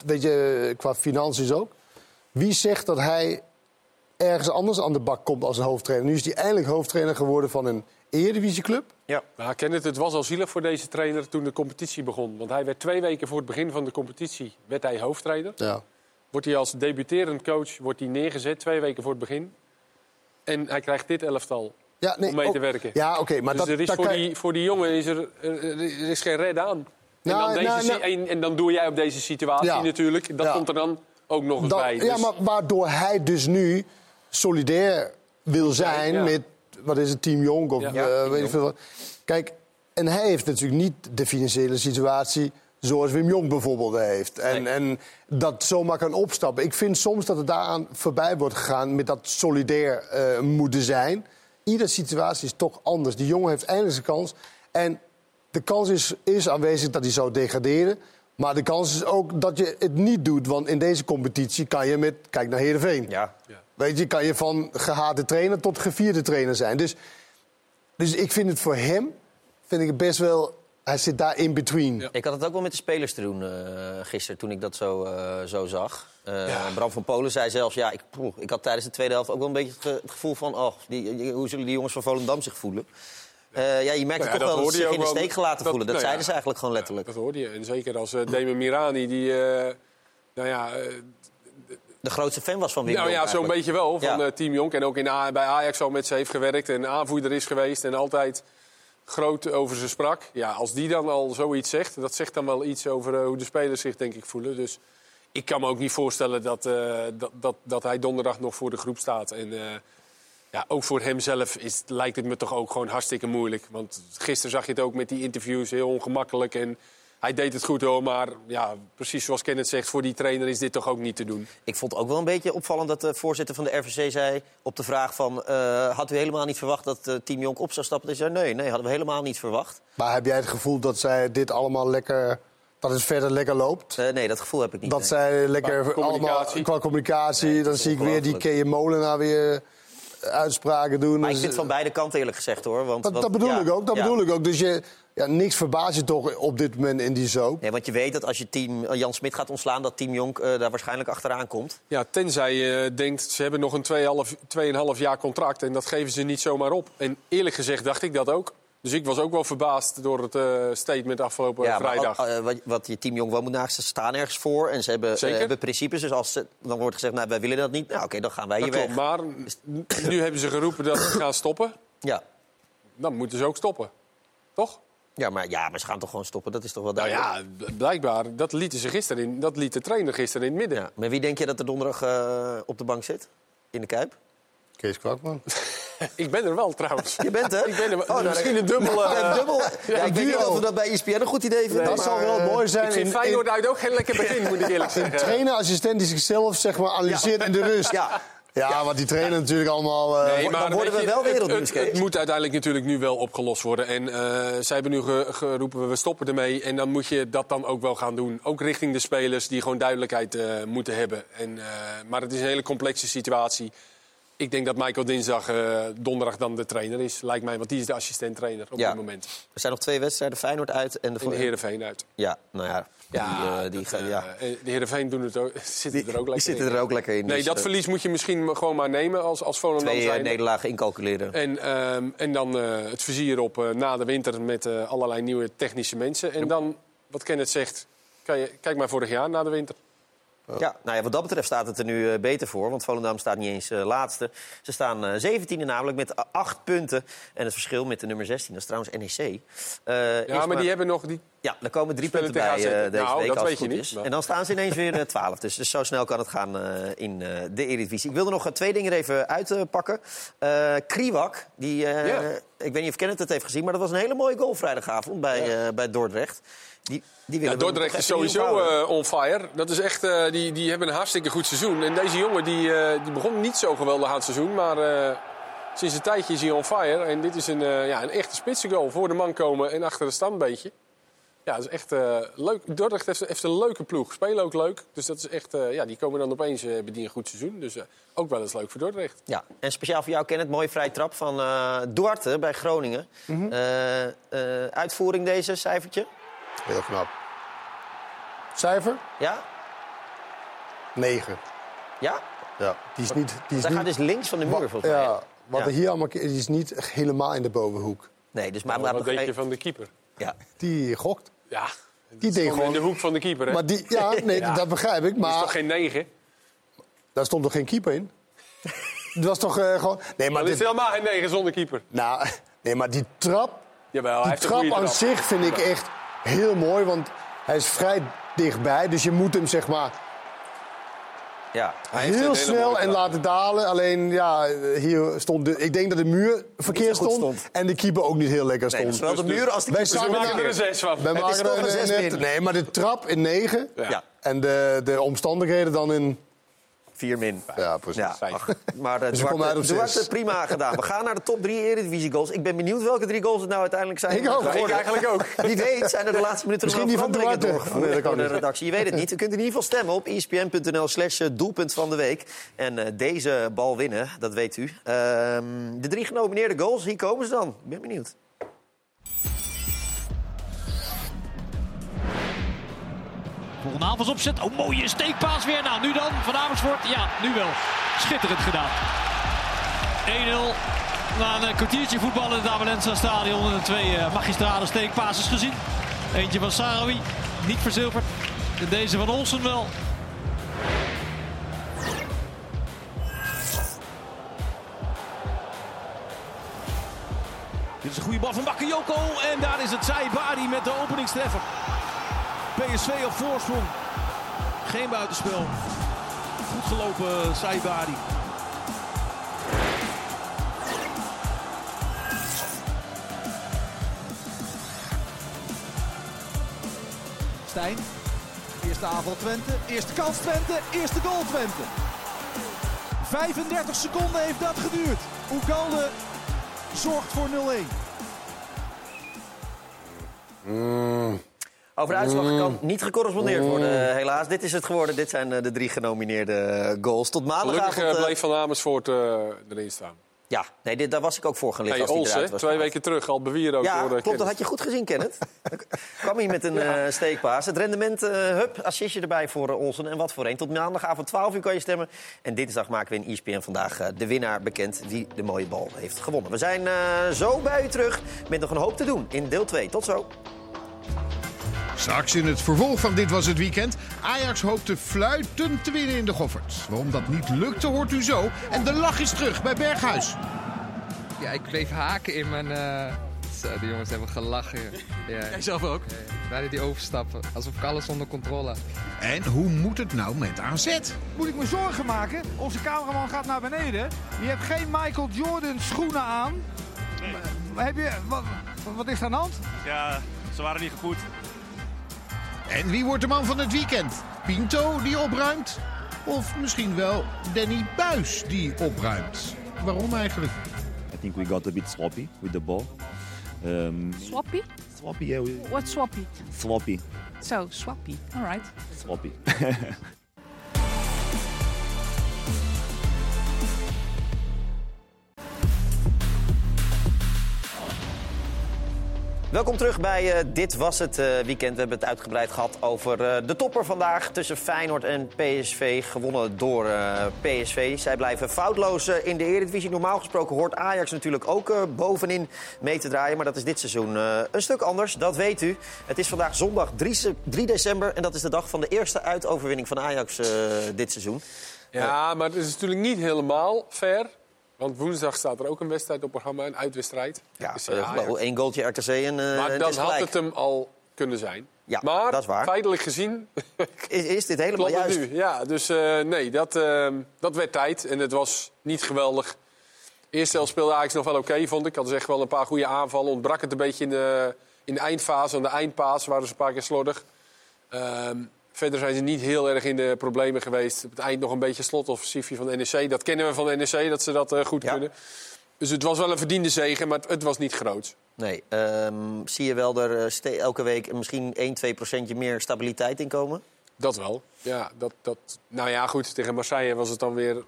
weet je, qua financiën ook, wie zegt dat hij ergens anders aan de bak komt als een hoofdtrainer? Nu is hij eindelijk hoofdtrainer geworden van een eredivisieclub. Ja. Nou, Kenneth, het was al zielig voor deze trainer toen de competitie begon. Want hij werd twee weken voor het begin van de competitie werd hij hoofdtrainer. Ja. Wordt hij als debuterend coach wordt hij neergezet, twee weken voor het begin. En hij krijgt dit elftal Ja, nee, om mee ook- te werken. Ja, oké, maar dus dat, er is dat voor, kan die, voor die jongen is er, er, er is geen red aan. En, Nou, dan deze nou, nou- en, en dan doe jij op deze situatie Ja. natuurlijk. Dat Ja. komt er dan ook nog eens Dat- bij. Ja, Dus- maar waardoor hij dus nu solidair wil zijn Ja. met, wat is het, Team Jong of eh, weet ik veel wat. Kijk, en hij heeft natuurlijk niet de financiële situatie zoals Wim Jong bijvoorbeeld heeft. En, en dat zomaar kan opstappen. Ik vind soms dat het daaraan voorbij wordt gegaan met dat solidair eh, moeten zijn. Iedere situatie is toch anders. Die jongen heeft eindelijk zijn kans. En de kans is, is aanwezig dat hij zou degraderen. Maar de kans is ook dat je het niet doet. Want in deze competitie kan je met... Kijk naar Heerenveen. Ja. Weet je, kan je van gehate trainer tot gevierde trainer zijn. Dus, dus ik vind het voor hem... Vind ik het best wel... Hij zit daar in between. Ik had het ook wel met de spelers te doen eh, gisteren toen ik dat zo, eh, zo zag. Eh, Bram van Polen zei zelfs, ja, ik, poeh, ik had tijdens de tweede helft ook wel een beetje het, ge- het gevoel van... Oh, die, die- hoe zullen die jongens van Volendam zich voelen? Eh, ja, je merkte Nou ja, toch wel dat ze in de steek gelaten voelen. Dat nou ja, zeiden ze eigenlijk gewoon letterlijk. Dat hoorde je. En zeker als uh, Damon Mirani, die... eh, nou ja, eh, De grootste fan was van Wim nou Jonk ja, zo'n beetje wel van eh, Team Jonk. En ook in bij Ajax al met ze heeft gewerkt en aanvoerder is geweest. En altijd groot over ze sprak. Ja, als die dan al zoiets zegt, dat zegt dan wel iets over eh, hoe de spelers zich denk ik voelen. Dus ik kan me ook niet voorstellen dat, eh, dat, dat, dat hij donderdag nog voor de groep staat. En eh, ja, ook voor hemzelf is, lijkt het me toch ook gewoon hartstikke moeilijk. Want gisteren zag je het ook met die interviews, heel ongemakkelijk. En hij deed het goed hoor, maar ja, precies zoals Kenneth zegt... voor die trainer is dit toch ook niet te doen. Ik vond het ook wel een beetje opvallend dat de voorzitter van de RVC zei... op de vraag van, eh, had u helemaal niet verwacht dat eh, Team Jonk op zou stappen? Hij zei, nee, nee, hadden we helemaal niet verwacht. Maar heb jij het gevoel dat zij dit allemaal lekker... dat het verder lekker loopt? Eh, nee, dat gevoel heb ik niet. Dat nee. zij lekker Qua communicatie. allemaal qua communicatie... dan zie ik weer die Keje Molenaar weer uitspraken doen. Maar ik Dus, vind het van beide kanten eerlijk gezegd hoor. Want, dat, bedoel ja, ik ook, dat ja. bedoel ik ook. Dus je, ja, niks verbaast je toch op dit moment in die soap. Nee, want je weet dat als je team eh, Jan Smit gaat ontslaan... dat Team Jonk eh, daar waarschijnlijk achteraan komt. Ja, tenzij je denkt, ze hebben nog een 2,5 jaar contract en dat geven ze niet zomaar op. En eerlijk gezegd dacht ik dat ook. Dus ik was ook wel verbaasd door het eh, statement afgelopen Ja, vrijdag. eh, wat, wat je Team Jong wel moet naast, ze staan ergens voor. En ze hebben, eh, hebben principes. Dus als ze, dan wordt gezegd, nou, wij willen dat niet. Nou, oké, dan gaan wij dat hier weg. maar nu hebben ze geroepen dat ze gaan stoppen. Ja. Dan moeten ze ook stoppen. Toch? Ja maar, ja, maar ze gaan toch gewoon stoppen? Dat is toch wel Nou duidelijk? ja, b- blijkbaar. Dat lieten ze gisteren in. Dat liet de trainer gisteren in het midden. Maar wie denk je dat er donderdag op de bank zit? In de Kuip? Kees Kwakman. ik ben er wel trouwens. Je bent er? Ik ben er. Oh, Misschien een dubbel. Ja, een dubbel. Ja, ik weet niet of we dat bij ESPN een goed idee vinden. dat maar, zou wel eh, mooi zijn. Ik vind in- Feyenoord uit ook geen lekker begin, moet ik eerlijk Een zeggen. trainerassistent die zichzelf zeg maar, analyseert in de rust. Ja. Ja, want die trainen natuurlijk allemaal... eh, Nee, maar worden we wel het- wereldnieuws, Het, het moet uiteindelijk natuurlijk nu wel opgelost worden. En eh, zij hebben nu ge- geroepen, we stoppen ermee. En dan moet je dat dan ook wel gaan doen. Ook richting de spelers die gewoon duidelijkheid eh, moeten hebben. En, eh, maar het is een hele complexe situatie. Ik denk dat Michael dinsdag, eh, donderdag dan de trainer is. Lijkt mij, want die is de assistent-trainer op Ja. dit moment. Er zijn nog twee wedstrijden. Feyenoord uit en de... En de Heerenveen uit. Ja, nou ja. Die, Ja, eh, die, gaan- ja. Eh, de Heerenveen doen het ook, zitten er ook lekker die zitten in. er ook lekker in. Nee, dus, dat eh, verlies moet je misschien gewoon maar nemen als, als Volendam Twee eh, zijnde. nederlagen incalculeren. En, ehm, en dan eh, het vizier op eh, na de winter met eh, allerlei nieuwe technische mensen. En dan, wat Kenneth zegt, kan je, kijk maar vorig jaar na de winter. Ja, nou ja, wat dat betreft staat het er nu eh, beter voor. Want Volendam staat niet eens eh, laatste. Ze staan eh 17e namelijk met a- acht punten. En het verschil met de nummer 16, dat is trouwens NEC. Ja, maar die hebben nog... Die... Ja, er komen drie punten bij deze Nou, week, dat als weet het je goed niet, is. En dan staan ze ineens weer eh, 12. Dus, dus zo snel kan het gaan in de Eredivisie. Ik wilde nog twee dingen er even uitpakken. Kriwak, die, ik weet niet of Kenneth het heeft gezien... maar dat was een hele mooie goal vrijdagavond bij, bij Dordrecht. Die, die willen Ja, we Dordrecht is sowieso eh, on fire. Dat is echt, eh, die, die hebben een hartstikke goed seizoen. En deze jongen die, eh, die begon niet zo geweldig aan het seizoen. Maar eh, sinds een tijdje is hij on fire. En dit is een, eh, ja, een echte spitsengoal. Voor de man komen en achter de standbeetje. Ja, dat is echt eh, leuk. Dordrecht heeft, heeft een leuke ploeg. Spelen ook leuk. Dus dat is echt, eh, ja, die komen dan opeens, hebben die een goed seizoen. Dus eh, ook wel eens leuk voor Dordrecht. Ja, en speciaal voor jou, Kenneth, mooie vrije trap van eh Duarte bij Groningen. Mhm. Eh, eh, uitvoering deze, cijfertje? Heel knap. Cijfer? Ja? 9. Ja? Ja. Die is niet... Die is Hij niet... gaat dus links van de muur, volgens mij. Ja, wat Ja. er hier allemaal... Is niet helemaal in de bovenhoek. Nee, dus maar... Maar maar wat denk je van de keeper? Ja. Die gokt. Ja, Die deed gewoon in de hoek van de keeper, hè? Maar die, ja, nee, Ja. dat begrijp ik. Dat is Maar toch geen negen? daar stond toch geen keeper in? Het was toch eh, gewoon... Nee, maar Maar dit is helemaal geen negen zonder keeper. Nou, nee, maar die trap... Jawel, hij Die heeft een trap aan trap. zich vind ik echt heel mooi. Want hij is vrij dichtbij. Dus je moet hem zeg maar Ja. Heel snel en laten dalen. Alleen, ja, hier stond de, ik denk dat de muur verkeerd stond, stond. En de keeper ook niet heel lekker Nee, stond. zowel de muur als de Wij keeper. we maken er een zes van. Wij maken er een zes. Nee, maar de trap in 9 Ja. en de, de omstandigheden dan in... 4 min. Ja, precies. Ja, Vijf. ach, maar uh, Dus komen uit op Duarte, prima gedaan. We gaan naar de top 3 Eredivisie goals. Ik ben benieuwd welke drie goals het nou uiteindelijk zijn. Ik ook. Ik eigenlijk ook. Wie weet zijn er de laatste minuten Misschien nog die van veranderingen doorgevoerd Nee, dat kan door de redactie. Je weet het niet. U kunt in ieder geval stemmen op espn.nl slash doelpunt van de week. En eh, deze bal winnen, dat weet u. Ehm, de drie genomineerde goals, hier komen ze dan. Ik ben benieuwd. Volgende aanvalsopzet. Oh, mooie steekpaas weer. Nou, nu dan van Amersfoort. Ja, nu wel. Schitterend gedaan. 1-0. Na een eh, kwartiertje voetballen in het Amelensa stadion. En twee eh, magistrale steekpases gezien. Eentje van Sarawi, niet verzilverd. En deze van Olsen wel. Dit is een goede bal van Bakayoko. En daar is het Saibari met de openingstreffer. PSV op voorsprong. Geen buitenspel. Goed gelopen Saibari. Stijn. Eerste aanval Twente. Eerste kans Twente. Eerste goal Twente. 35 seconden heeft dat geduurd. Oegalde zorgt voor 0-1. Over de uitslag kan niet gecorrespondeerd worden, eh, helaas. Dit is het geworden. Dit zijn eh, de drie genomineerde eh, goals. Tot maandagavond... Gelukkig bleef Van Amersfoort eh, erin staan. Ja, nee, dit, daar was ik ook voor gelicht Hey, als die Ols. Twee weken terug al bewierookt Ja, door klopt. Kenneth. Dat had je goed gezien, Kenneth. kwam hij met een eh, steekpaas. Het rendement, eh hup, assistje erbij voor Olsen. En wat voor een. Tot maandagavond 12 uur kan je stemmen. En dinsdag maken we in ESPN vandaag de winnaar bekend... wie de mooie bal heeft gewonnen. We zijn eh, zo bij u terug met nog een hoop te doen in deel 2. Tot zo. Straks in het vervolg van Dit Was Het Weekend. Ajax hoopte fluitend te winnen in de Gofferts. Waarom dat niet lukte hoort u zo. En de lach is terug bij Berghuis. Ja, ik bleef haken in mijn, eh, Zo, die jongens hebben gelachen. Ja. Jij zelf ook? Wij die overstappen, alsof ik alles onder controle had. En hoe moet het nou met AZ? Moet ik me zorgen maken? Onze cameraman gaat naar beneden. Je hebt geen Michael Jordan schoenen aan. Heb je, wat, wat is er aan de hand? Ja, ze waren niet gevoed. En wie wordt de man van het weekend? Pinto die opruimt? Of misschien wel Danny Buis die opruimt? Waarom eigenlijk? I think we got a bit sloppy with the ball. Um, Swappy? sloppy, yeah. We, What swappy? sloppy. So, swappy. All right. Sloppy. Welkom terug bij eh, Dit Was Het eh, Weekend. We hebben het uitgebreid gehad over eh, de topper vandaag tussen Feyenoord en PSV. Gewonnen door PSV. Zij blijven foutloos in de Eredivisie. Normaal gesproken hoort Ajax natuurlijk ook bovenin mee te draaien. Maar dat is dit seizoen een stuk anders, dat weet u. Het is vandaag zondag 3, se- 3 december. En dat is de dag van de eerste uitoverwinning van Ajax dit seizoen. Ja, maar het is natuurlijk niet helemaal fair. Want woensdag staat er ook een wedstrijd op programma, een uitwedstrijd. Ja, Dus, Ajax. één goaltje RKC en, eh, maar is had het hem al kunnen zijn. Ja, maar dat is waar. feitelijk gezien Is, is dit helemaal juist? nu. Ja, dus eh, nee, dat, eh, dat werd tijd. En het was niet geweldig. Eerste helft speelde Ajax nog wel oké, vond ik. Hadden ze echt wel een paar goede aanvallen. Ontbrak het een beetje in de, in de eindfase. Aan de eindpaas waren ze een paar keer slordig. Ehm, verder zijn ze niet heel erg in de problemen geweest. Op het eind nog een beetje slotoffensiefje van NEC. Dat kennen we van NEC, dat ze dat eh, goed kunnen. Dus het was wel een verdiende zege, maar het, het was niet groot. Nee, ehm, zie je wel er eh, elke week misschien 1, 2 procentje meer stabiliteit in komen? Dat wel. Ja, dat, dat, nou ja, goed. Tegen Marseille was het dan weer...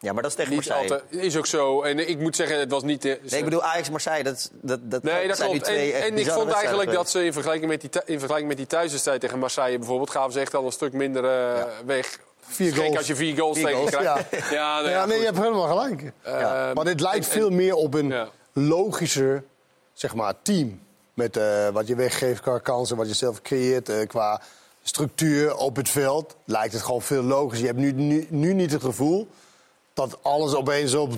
Ja, maar dat is tegen niet Marseille. altijd- Is ook zo. En ik moet zeggen, het was niet... de- Nee, ik bedoel Ajax-Marseille, dat, dat, dat, Nee, dat zijn klopt. twee En, ik vond eigenlijk dat ze in vergelijking met die, in vergelijking met die thuiswedstrijd tegen Marseille bijvoorbeeld... gaven ze echt al een stuk minder eh, weg. Vier goals. als je vier goals Vier tegen goals, krijgt. ja. Ja, nou ja, Ja, nee, je hebt helemaal gelijk. Ja. Maar dit lijkt en- veel en- meer op een Ja. logischer zeg maar, team. Met eh, wat je weggeeft qua kansen, wat je zelf creëert, eh, qua structuur op het veld. Lijkt het gewoon veel logischer. Je hebt nu, nu, nu niet het gevoel dat alles opeens op...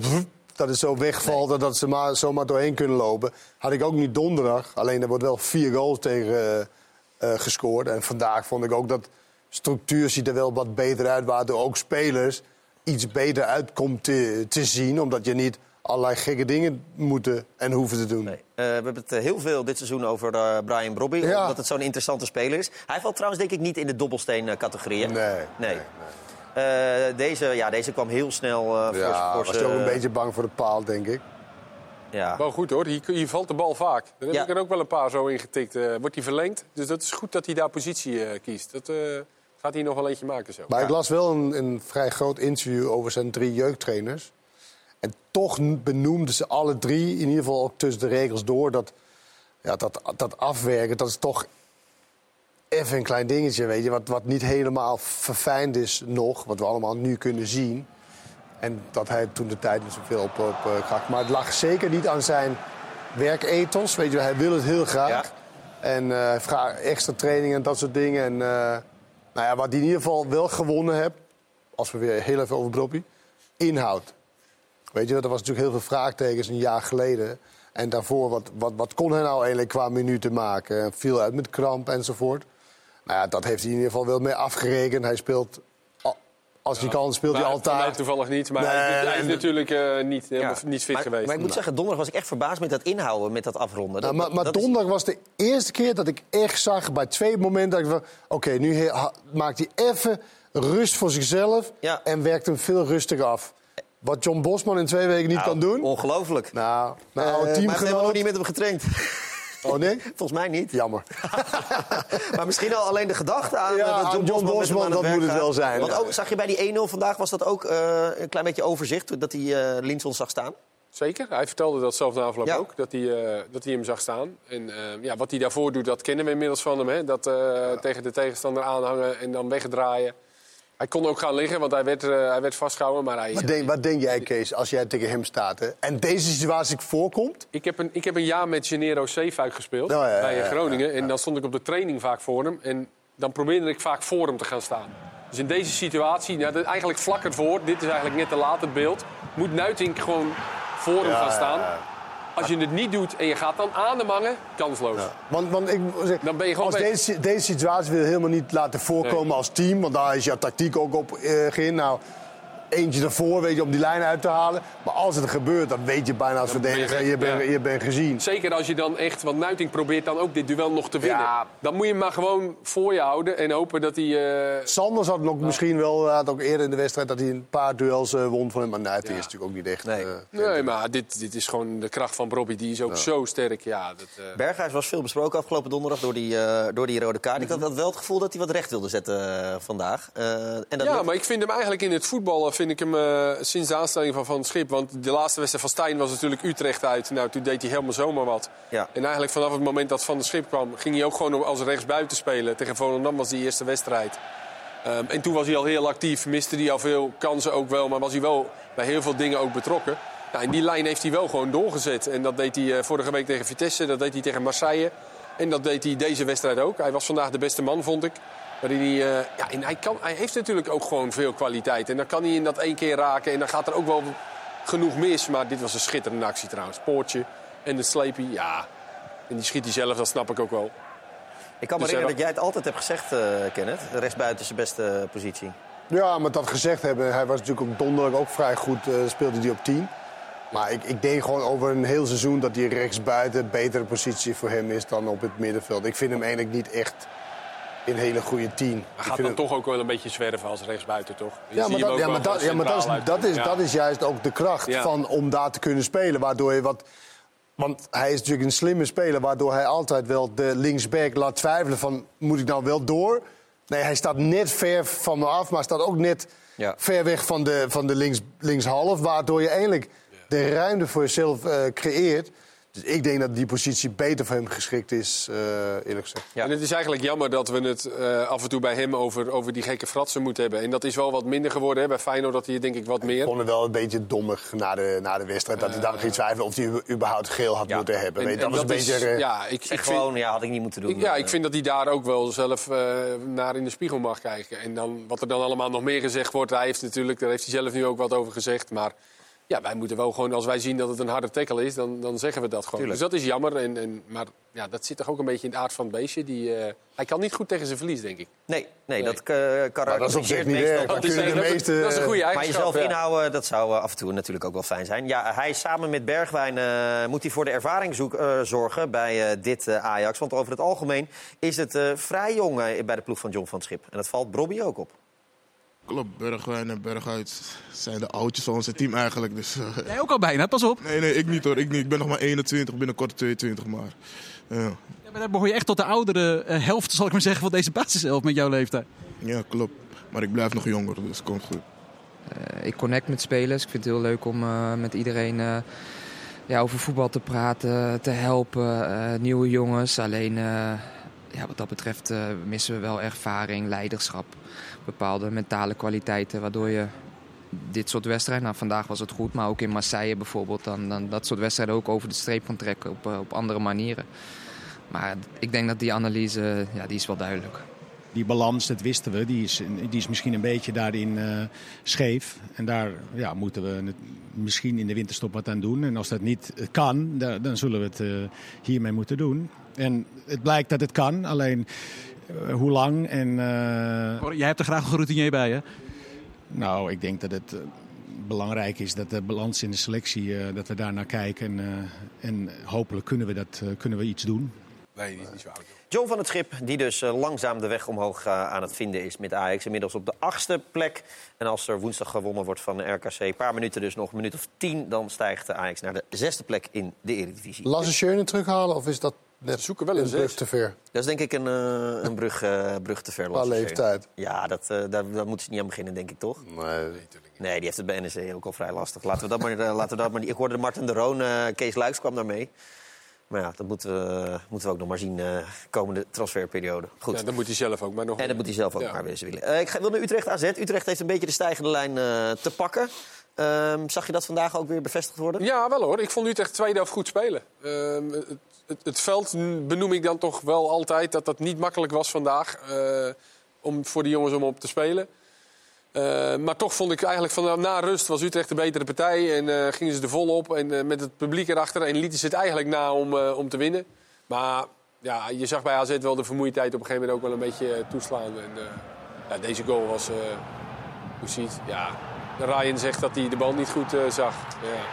Dat het zo wegvalt en dat ze maar, zomaar doorheen kunnen lopen. Had ik ook niet donderdag. Alleen er wordt wel vier goals tegen eh, eh, gescoord. En vandaag vond ik ook dat structuur ziet er wel wat beter uit. Waardoor ook spelers iets beter uitkomt te, te zien. Omdat je niet allerlei gekke dingen moeten en hoeven te doen. Eh, we hebben het heel veel dit seizoen over Brian Brobby, Ja. omdat het zo'n interessante speler is. Hij valt trouwens denk ik niet in de dobbelsteen-categorie. Nee. nee. Eh, deze, ja, deze kwam heel snel eh, voor, Ja, voor was je ook een beetje bang voor de paal, denk ik. Ja. Wel goed hoor, hier, hier valt de bal vaak. Daar heb Ja. ik er ook wel een paar zo in getikt. Eh, wordt hij verlengd, dus dat is goed dat hij daar positie eh, kiest. Dat eh, gaat hij nog wel eentje maken zo. Maar ik las wel een, een vrij groot interview over zijn drie jeugdtrainers. En toch benoemden ze alle drie, in ieder geval ook tussen de regels door... dat, ja, dat, dat afwerken, dat is toch even een klein dingetje, weet je... Wat, wat niet helemaal verfijnd is nog, wat we allemaal nu kunnen zien. En dat hij toen de tijd niet zoveel op, op eh, kracht. Maar het lag zeker niet aan zijn werkethos, weet je Hij wil het heel graag. En eh vraagt extra training en dat soort dingen. En eh, nou ja, wat hij in ieder geval wel gewonnen heeft, als we weer heel even over Broppie, inhoud. Weet je, er was natuurlijk heel veel vraagtekens een jaar geleden. En daarvoor, wat, wat, wat kon hij nou eigenlijk qua minuten maken? Viel uit met kramp enzovoort. Nou ja, dat heeft hij in ieder geval wel mee afgerekend. Hij speelt, al- als hij kan, speelt hij Maar altijd. vandaag toevallig niet, maar Nee, hij, is- hij is en- natuurlijk eh, niet, helemaal niet fit maar, geweest. Maar ik moet zeggen, donderdag was ik echt verbaasd met dat inhouden, met dat afronden. Nou, maar maar dat is- donderdag was de eerste keer dat ik echt zag bij twee momenten dat ik van... Oké, nu he- ha- maakt hij even rust voor zichzelf en werkt hem veel rustiger af. Wat John Bosman in twee weken niet Nou, kan doen. Ongelooflijk. Nou, Eh, nou maar team we hebben nog niet met hem getraind. Oh nee? Volgens mij niet. Jammer. maar misschien al alleen de gedachte aan Ja, eh, dat John, John Bosman, dat moet het wel zijn. Want ook, zag je bij die 1-0 vandaag, was dat ook eh, een klein beetje overzicht, dat hij eh Linson zag staan? Zeker, hij vertelde dat zelf na afloop Ja. ook, dat hij, eh, dat hij hem zag staan. En eh, ja, wat hij daarvoor doet, dat kennen we inmiddels van hem. Hè? Dat eh, tegen de tegenstander aanhangen en dan wegdraaien. Hij kon ook gaan liggen, want hij werd, eh, hij werd vastgehouden. Maar hij, Wat denk, wat denk jij, Kees, als jij tegen hem staat? Hè? En deze situatie voorkomt? Ik heb een, ik heb een jaar met Gennaro Zeefuik gespeeld Oh, ja, ja, bij ja, Groningen. En dan stond ik op de training vaak voor hem. En dan probeerde ik vaak voor hem te gaan staan. Dus in deze situatie, nou, eigenlijk vlak ervoor, dit is eigenlijk net te laat het beeld... moet Nuitink gewoon voor hem gaan staan. Als je het niet doet en je gaat dan aan de mangen, kansloos. Want, want ik, zeggen, Dan ben je gewoon als deze, deze situatie wil je helemaal niet laten voorkomen Nee. als team. Want daar is jouw tactiek ook op eh geïn. Nou, eentje ervoor weet je om die lijn uit te halen. Maar als het gebeurt, dan weet je bijna als Dan ben je verdediger, je, bent, ja. je bent gezien. Zeker als je dan echt, want Nuiting probeert dan ook dit duel nog te winnen. Dan moet je hem maar gewoon voor je houden en hopen dat hij... eh, Sanders had nog misschien wel, had ook eerder in de wedstrijd dat hij een paar duels eh, won van hem. Maar Nuiting is natuurlijk ook niet echt. eh, Nee, maar dit, dit is gewoon de kracht van Bobby. Die is ook zo sterk. Ja, dat, eh, Berghuis was veel besproken afgelopen donderdag door die, eh, door die rode kaart. Ik had wel het gevoel dat hij wat recht wilde zetten vandaag. Eh, en dat ja, lukt. maar ik vind hem eigenlijk in het voetballen, vind ik hem eh, sinds de aanstelling van Van het Schip. Want de laatste wedstrijd van Stijn was natuurlijk Utrecht uit. Nou, toen deed hij helemaal zomaar wat. Ja. En eigenlijk vanaf het moment dat Van der Schip kwam, ging hij ook gewoon als rechtsbuiten spelen. Tegen Volendam was die eerste wedstrijd. Ehm, en toen was hij al heel actief, miste hij al veel kansen ook wel. Maar was hij wel bij heel veel dingen ook betrokken. En die lijn heeft hij wel gewoon doorgezet. En dat deed hij eh, vorige week tegen Vitesse, dat deed hij tegen Marseille. En dat deed hij deze wedstrijd ook. Hij was vandaag de beste man, vond ik. Waarin hij, eh, ja, en hij, kan, hij heeft natuurlijk ook gewoon veel kwaliteit. En dan kan hij in dat één keer raken. En dan gaat er ook wel genoeg mis. Maar dit was een schitterende actie trouwens. Poortje en de sleepie, ja. En die schiet hij zelf, dat snap ik ook wel. Ik kan me Dus, herinneren eh, dat jij het altijd hebt gezegd, eh Kenneth. Rechtsbuiten is de beste positie. Ja, maar dat gezegd hebben, hij was natuurlijk op donderdag ook vrij goed, eh, speelde hij op 10. Maar ik, ik denk gewoon over een heel seizoen dat die rechtsbuiten een betere positie voor hem is dan op het middenveld. Ik vind hem eigenlijk niet echt een hele goede 10. Hij Ik gaat vind dan hem- toch ook wel een beetje zwerven als rechtsbuiten, toch? Je Ja, ziet maar, hem dat, ook ja, maar, dat, ja, maar dat, is, dat, is. Ja. dat is juist ook de kracht Ja. van, om daar te kunnen spelen. Waardoor je wat, want hij is natuurlijk een slimme speler, waardoor hij altijd wel de linksback laat twijfelen van moet ik nou wel door? Nee, hij staat net ver van me af, maar staat ook net Ja. ver weg van de, van de links, linkshalf. Waardoor je eigenlijk de ruimte voor jezelf eh, creëert. Dus ik denk dat die positie beter voor hem geschikt is, eh, eerlijk gezegd. En het is eigenlijk jammer dat we het eh, af en toe bij hem over, over die gekke fratsen moeten hebben. En dat is wel wat minder geworden. Hè. Bij Feyenoord dat hij denk ik wat Ik meer. vond het wel een beetje dommig na de, na de wedstrijd. Dat hij dan ging twijfelen of hij überhaupt geel had moeten hebben. En- dat was een is- beetje... eh, ja, ik, ik gewoon, vind, ja, had ik niet moeten doen. ik- ja, Eh, ik vind dat hij daar ook wel zelf eh, naar in de spiegel mag kijken. En dan, wat er dan allemaal nog meer gezegd wordt, hij heeft natuurlijk, daar heeft hij zelf nu ook wat over gezegd. Maar ja, wij moeten wel gewoon, als wij zien dat het een harde tackle is, dan, dan zeggen we dat gewoon. Tuurlijk. Dus dat is jammer. En, en, maar ja, dat zit toch ook een beetje in het aard van het beestje. Die, eh, hij kan niet goed tegen zijn verlies, denk ik. Nee, nee, dat uh, Maar dat is op zich niet erg. dat is- de meeste... dat is een goede Maar eigenschap. jezelf ja. inhouden, dat zou eh, af en toe natuurlijk ook wel fijn zijn. Ja, hij samen met Bergwijn eh, moet hij voor de ervaring zoek, eh, zorgen bij eh, dit eh, Ajax. Want over het algemeen is het eh, vrij jong eh, bij de ploeg van John van Schip. En dat valt Brobby ook op. Klopt, Bergwijn en Berghuis zijn de oudjes van onze team eigenlijk. Dus, eh, Jij ook al bijna, pas op. nee, nee, ik niet hoor. Ik, niet. ik ben nog maar 21, binnenkort 22 maar. Ja, Ja, maar dan behoor je echt tot de oudere eh, helft, zal ik maar zeggen, van deze basiself met jouw leeftijd. ja, klopt. Maar ik blijf nog jonger, dus komt goed. Eh, ik connect met spelers. Ik vind het heel leuk om eh, met iedereen eh, ja, over voetbal te praten, te helpen. eh, nieuwe jongens. Alleen eh, ja, wat dat betreft eh, missen we wel ervaring, leiderschap. Bepaalde mentale kwaliteiten waardoor je dit soort wedstrijden... Nou, vandaag was het goed, maar ook in Marseille bijvoorbeeld... dan, dan dat soort wedstrijden ook over de streep kan trekken op, eh, op andere manieren. Maar ik denk dat die analyse, ja, die is wel duidelijk. Die balans, dat wisten we, die is, die is misschien een beetje daarin eh, scheef. En daar ja, moeten we misschien in de winterstop wat aan doen. En als dat niet kan, da- dan zullen we het eh, hiermee moeten doen. En het blijkt dat het kan, alleen eh, hoe lang en... eh, Jij hebt er graag een routinier bij, hè? nou, ik denk dat het eh, belangrijk is dat de balans in de selectie, eh, dat we daar naar kijken. En, eh, en hopelijk kunnen we, dat, eh, kunnen we iets doen. Nee, is niet zo oud. John van het Schip, die dus eh, langzaam de weg omhoog eh, aan het vinden is met Ajax. Inmiddels op de achtste plek. En als er woensdag gewonnen wordt van de RKC, een paar minuten dus nog, een minuut of tien... dan stijgt de Ajax naar de zesde plek in de Eredivisie. Lasse Schöne terughalen of is dat net zoeken wel een een brug te ver? Dat is denk ik een, eh, een brug, eh, brug te ver. Qua leeftijd. Ja, dat, eh, daar, daar moeten ze niet aan beginnen, denk ik, toch? Nee. Nee, die heeft het bij NEC ook al vrij lastig. Laten we dat maar, laten we dat maar niet... Ik hoorde Martin de Roon, eh, Kees Luiks kwam daarmee. Maar ja, dat moeten we, moeten we ook nog maar zien uh, komende transferperiode. Goed. Ja, dat moet hij zelf ook maar nog. En dat moet hij zelf ook Ja. maar weer eens willen. Eh, ik ga, wil naar Utrecht AZ. Utrecht heeft een beetje de stijgende lijn eh, te pakken. Ehm, zag je dat vandaag ook weer bevestigd worden? Ja, wel hoor. Ik vond Utrecht tweede helft goed spelen. Ehm, het, het, veld benoem ik dan toch wel altijd dat dat niet makkelijk was vandaag. eh, om, voor de jongens om op te spelen. Eh, maar toch vond ik eigenlijk van nou, na rust was Utrecht de betere partij. En eh, gingen ze er volop. En eh, met het publiek erachter. En lieten ze het eigenlijk na om, om te winnen. Maar ja, je zag bij AZ wel de vermoeidheid op een gegeven moment ook wel een beetje toeslaan. En, ja, deze goal was, hoe ziet ja. Ryan zegt dat hij de bal niet goed zag. Ja.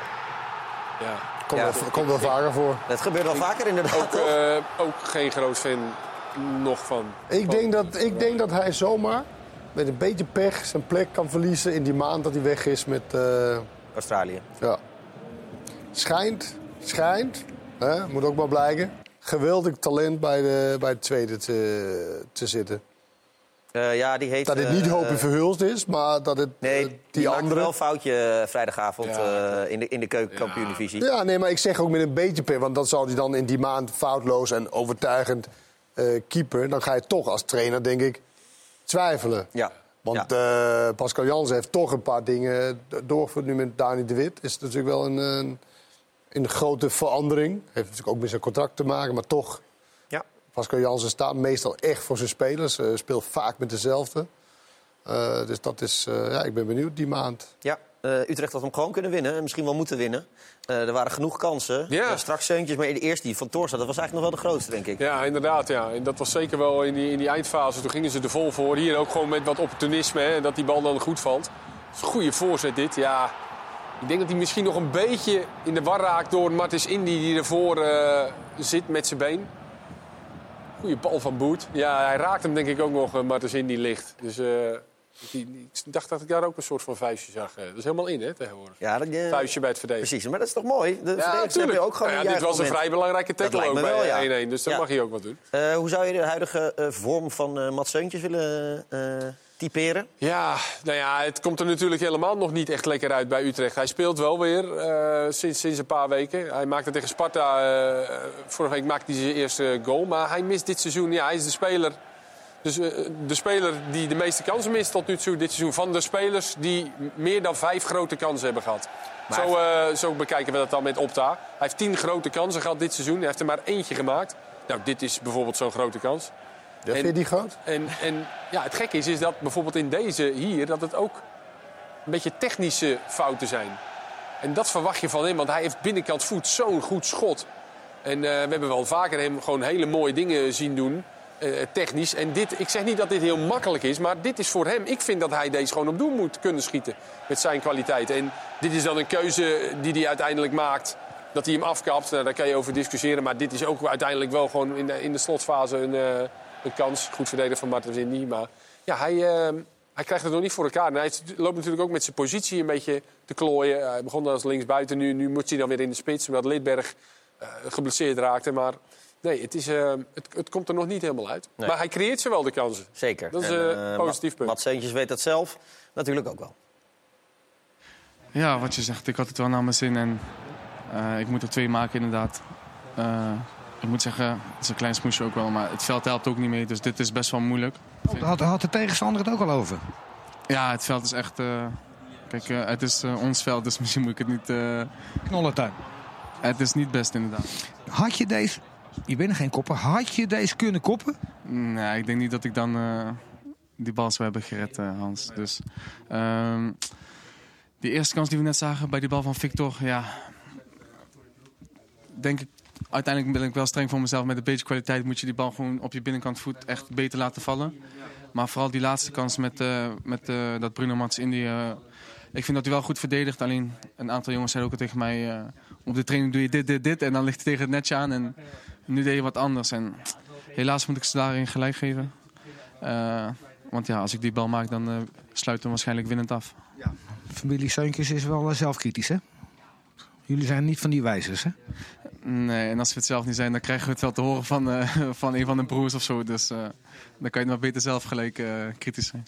Ja. Komt Ja. wel, komt wel vaker voor. Dat gebeurt wel vaker inderdaad. Ook, eh, ook geen groot fan nog van. Ik denk, dat, ik denk dat hij zomaar met een beetje pech zijn plek kan verliezen in die maand dat hij weg is met... eh, Australië. Ja. Schijnt, schijnt, hè, moet ook maar blijken, geweldig talent bij de, bij de tweede te, te zitten. Eh, ja, die heet... Dat het niet eh, Hoopje Verhulst is, maar dat het Nee, eh, die, die andere... wel een foutje vrijdagavond eh, in de, in de keukenkampioen-divisie. Ja, nee, maar ik zeg ook met een beetje pech, want dan zou hij dan in die maand foutloos en overtuigend eh, keeper. Dan ga je toch als trainer, denk ik, twijfelen. Ja. Want eh, Pascal Jansen heeft toch een paar dingen doorgevoerd. Nu met Dani de Wit is het natuurlijk wel een, een, een grote verandering. Heeft natuurlijk ook met zijn contract te maken, maar toch. Pascal Jansen staat meestal echt voor zijn spelers. eh, speelt vaak met dezelfde. Eh, dus dat is, eh, ja, ik ben benieuwd die maand. Ja, eh, Utrecht had hem gewoon kunnen winnen. en Misschien wel moeten winnen. Eh, er waren genoeg kansen. Ja. Straks zeuntjes, maar de eerste die van Toorstad, dat was eigenlijk nog wel de grootste, denk ik. Ja, inderdaad. Ja. En dat was zeker wel in die, in die eindfase. Toen gingen ze er vol voor. Hier ook gewoon met wat opportunisme. Hè, dat die bal dan goed valt. Het is een goede voorzet dit. Ja, ik denk dat hij misschien nog een beetje in de war raakt door Martins Indy die ervoor eh, zit met zijn been. Goede bal van Boet. Ja, hij raakt hem denk ik ook nog, uh, Martins Indy licht. Dus eh, die- ik dacht dat ik daar ook een soort van vuistje zag. eh. Dat is helemaal in, hè, tegenwoordig. Ja, dat, eh, Vuistje bij het verdedigen. Precies, maar dat is toch mooi? De Ja, natuurlijk. ook gewoon ja, dit was een vrij belangrijke tackle ook bij wel, ja. 1-1. Dus Ja. mag hij ook wat doen. Eh, hoe zou je de huidige eh, vorm van eh Mats Zeuntjes willen eh, typeren? Ja, nou ja, het komt er natuurlijk helemaal nog niet echt lekker uit bij Utrecht. Hij speelt wel weer eh, sinds, sinds een paar weken. Hij maakte tegen Sparta, eh, vorige week maakte hij zijn eerste goal. Maar hij mist dit seizoen, ja, hij is de speler... Dus eh, de speler die de meeste kansen mist tot nu toe dit seizoen... van de spelers die meer dan vijf grote kansen hebben gehad. Maar Zo, eh, zo bekijken we dat dan met Opta. Hij heeft tien grote kansen gehad dit seizoen. Hij heeft er maar eentje gemaakt. Nou, dit is bijvoorbeeld zo'n grote kans. Ja, vind je die groot? En, en ja, het gekke is, is dat bijvoorbeeld in deze hier... dat het ook een beetje technische fouten zijn. En dat verwacht je van hem, want hij heeft binnenkant voet zo'n goed schot. En eh, we hebben wel vaker hem gewoon hele mooie dingen zien doen, eh, technisch. En dit, ik zeg niet dat dit heel makkelijk is, maar dit is voor hem... Ik vind dat hij deze gewoon op doel moet kunnen schieten met zijn kwaliteit. En dit is dan een keuze die hij uiteindelijk maakt... Dat hij hem afkapt, nou, daar kan je over discussiëren. Maar dit is ook uiteindelijk wel gewoon in de, in de slotfase een, eh, een kans. Goed verdedigd van Martens Indy. Maar ja, hij, eh, hij krijgt het nog niet voor elkaar. En hij loopt natuurlijk ook met zijn positie een beetje te klooien. Hij begon als linksbuiten. Nu, nu moet hij dan weer in de spits. Omdat Lidberg eh, geblesseerd raakte. Maar nee, het, is, eh, het, het komt er nog niet helemaal uit. Nee. Maar hij creëert ze wel, de kansen. Zeker. Dat is eh, eh, een positief punt. Mats Zeuntjes weet dat zelf natuurlijk ook wel. Ja, wat je zegt, ik had het wel naar mijn zin en eh, ik moet er twee maken inderdaad. Ik moet zeggen, het is een klein smoesje ook wel, maar het veld helpt ook niet mee, dus dit is best wel moeilijk. Had, had de tegenstander het ook al over? Ja, het veld is echt... eh, kijk, eh, het is eh, ons veld, dus misschien moet ik het niet... Knollentuin. Het is niet best inderdaad. Had je deze, je bent geen kopper, had je deze kunnen koppen? Nee, ik denk niet dat ik dan die bal zou hebben gered, Hans. Dus ehm, die eerste kans die we net zagen bij die bal van Victor, ja, denk ik. Uiteindelijk ben ik wel streng voor mezelf. Met een beetje kwaliteit moet je die bal gewoon op je binnenkant voet echt beter laten vallen. Maar vooral die laatste kans met, eh, met eh, dat Bruno Mats in die. eh, ik vind dat hij wel goed verdedigt. Alleen een aantal jongens zeiden ook al tegen mij: op de training doe je dit, dit, dit. En dan ligt hij tegen het netje aan. En nu deed je wat anders. En helaas moet ik ze daarin gelijk geven. Want ja, als ik die bal maak, dan sluit hem waarschijnlijk winnend af. Familie Seuntjes is wel zelfkritisch, hè? Jullie zijn niet van die wijzers, hè? Nee, en als we het zelf niet zijn, dan krijgen we het wel te horen van, eh, van een van de broers of zo. Dus eh, dan kan je maar beter zelf gelijk eh, kritisch zijn.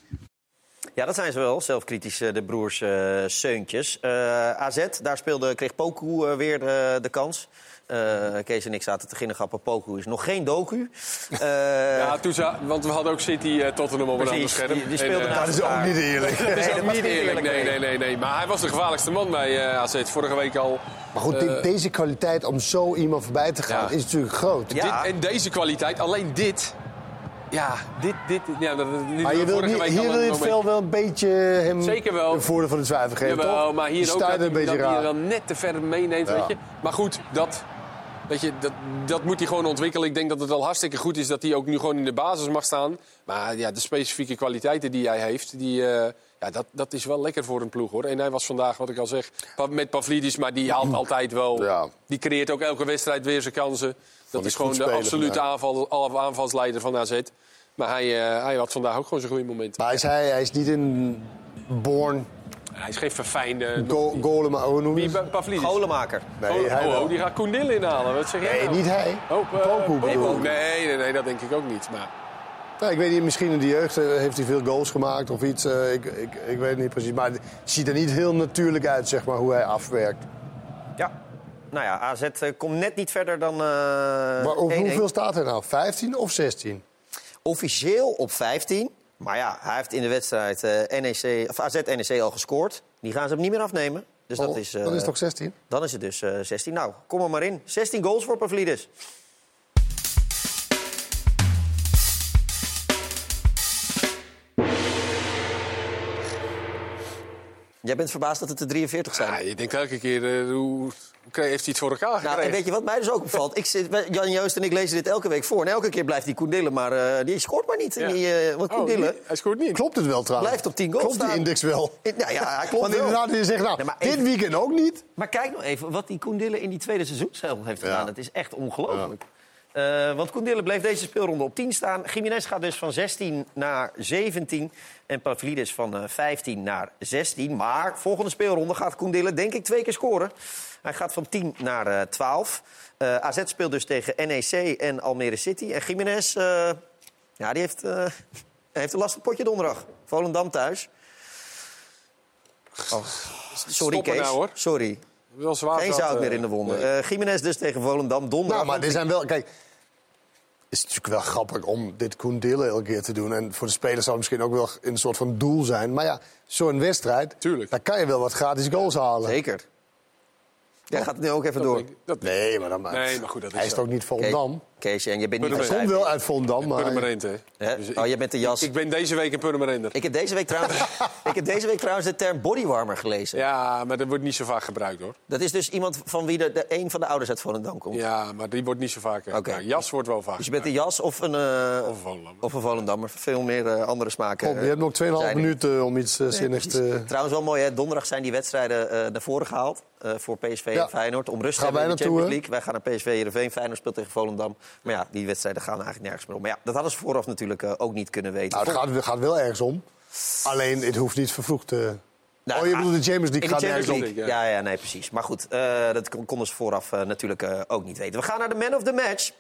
Ja, dat zijn ze wel, zelfkritisch, de broers eh Seuntjes. Eh, AZ, daar speelde, kreeg Poku weer de kans. Eh, Kees en ik zaten te ginnegappen. Poku is nog geen docu. Eh, Ja, toen za- want we hadden ook City eh, Tottenham op een ander Precies, scherm. die- die speelden En, Dat is ook niet eerlijk. dat is Nee, ook dat was niet eerlijk. Nee, nee, nee. nee, nee. Maar hij was de gevaarlijkste man bij eh, AZ. Vorige week al. Maar goed, de- deze kwaliteit om zo iemand voorbij te gaan Ja. is natuurlijk groot. Dit, en deze kwaliteit, alleen dit. Ja, dit... dit ja, dat, dit Maar je wil vorige niet, week hier al wil je het veld wel een beetje hem Zeker wel. een voordeel van de twijfel geven, Jawel, toch? maar Je hier ook dat, een beetje dat hij dan net te ver meeneemt, Ja. weet je. Maar goed, dat, weet je, dat, dat moet hij gewoon ontwikkelen. Ik denk dat het al hartstikke goed is dat hij ook nu gewoon in de basis mag staan. Maar ja, de specifieke kwaliteiten die hij heeft, die, eh, ja, dat, dat is wel lekker voor een ploeg, hoor. En hij was vandaag, wat ik al zeg, met Pavlidis, maar die haalt altijd wel... Die creëert ook elke wedstrijd weer zijn kansen. Dat is gewoon de absolute aanval, al- aanvalsleider van AZ. Maar hij, eh, hij had vandaag ook gewoon zijn goede momenten. Maar is hij, hij is niet een born Hij is geen verfijnde... go noem je Wie? Pavlidis? Golenmaker. Nee, oh, hij oh, oh, die gaat Koen Dil inhalen. Wat zeg jij Nee, nou? niet hij. Oh, Poku ik. Nee, nee, nee, dat denk ik ook niet. Maar Nou, ik weet niet, misschien in de jeugd eh, heeft hij veel goals gemaakt of iets. eh, ik, ik, ik weet het niet precies. Maar het ziet er niet heel natuurlijk uit, zeg maar, hoe hij afwerkt. Ja. Nou ja, AZ komt net niet verder dan. eh, Maar op 1-1. hoeveel staat hij nou? 15 of 16? Officieel op 15. Maar ja, hij heeft in de wedstrijd eh, NEC, of AZ NEC al gescoord. Die gaan ze hem niet meer afnemen. Dus dat Oh, is, eh, dan is het toch 16? Dan is het dus eh, 16. Nou, kom er maar in. 16 goals voor Pavlidis. Jij bent verbaasd dat het er 43 zijn. ja, je denkt elke keer, eh, hoe, heeft hij het voor elkaar gekregen? Nou, en weet je wat mij dus ook opvalt? Ik zit, Jan Joost en ik lezen dit elke week voor. En elke keer blijft die Koen Dillen, maar eh, die scoort maar niet. Ja. Die, eh, want Oh, die- hij scoort niet. Klopt het wel trouwens? blijft op 10 goals Klopt die staan. index wel? Nou ja, hij klopt Want wel. inderdaad, je zegt nou, Nee, dit weekend ook niet. Maar kijk nou even wat die Koen Dillen in die tweede seizoenshelft heeft gedaan. Ja. Dat is echt ongelooflijk. Eh, want Koen Dillen bleef deze speelronde op 10 staan. Jiménez gaat dus van 16 naar 17. En Pavlidis van eh, 15 naar 16. Maar volgende speelronde gaat Koen Dillen denk ik twee keer scoren. Hij gaat van 10 naar eh, 12. Eh, AZ speelt dus tegen NEC en Almere City. En Jiménez, eh, ja, die heeft, eh, heeft een lastig potje donderdag. Volendam thuis. Oh, sorry Stoppen Kees, nou, hoor. sorry. Wel zwaar Geen zout meer in de wonden. nee. Eh Jiménez dus tegen Volendam donderdag. Nou, maar dit zijn wel... Kijk, het is natuurlijk wel grappig om dit Koen Dillen elke keer te doen. En voor de spelers zal het misschien ook wel een soort van doel zijn. Maar ja, zo'n wedstrijd, Tuurlijk. daar kan je wel wat gratis goals halen. Zeker. Jij gaat het nu ook even door. Nee, maar, dan, Nee, maar goed, dat is hij is toch niet Volendam? Kees, en je bent niet van komt wel uit Volendam, maar... Purmerend, hè? Hè? Dus Oh, jij bent de jas. Ik ben deze week een Purmerender. Ik heb deze week trouwens, ik heb deze week trouwens de term bodywarmer gelezen. Ja, maar dat wordt niet zo vaak gebruikt, hoor. Dat is dus iemand van wie de, de, een van de ouders uit Volendam komt. Ja, maar die wordt niet zo vaak. eh, Oké. nou, jas wordt wel vaak. Dus je bent een jas of een, eh, Of een Volendammer. of een Volendammer. Veel meer eh, andere smaken. Kom, je hebt nog 2,5 zijn er. minuten om iets eh, zinnigs te... Trouwens wel mooi, hè? donderdag zijn die wedstrijden eh, naar voren gehaald. eh, voor PSV Ja. en Feyenoord. Om rust te hebben in de Champions League. Wij gaan naar PSV Heerenveen. Feyenoord speelt tegen Volendam. Maar ja, die wedstrijden gaan eigenlijk nergens meer om. Maar ja, dat hadden ze vooraf natuurlijk eh, ook niet kunnen weten. Nou, het gaat, het gaat wel ergens om. Alleen, het hoeft niet vervroegd te... Nou, oh, je bedoelt de Champions League de gaat Champions nergens om. League. Ja, ja, nee, precies. Maar goed, eh, dat kon- konden ze vooraf eh, natuurlijk ook niet weten. We gaan naar de man of the match.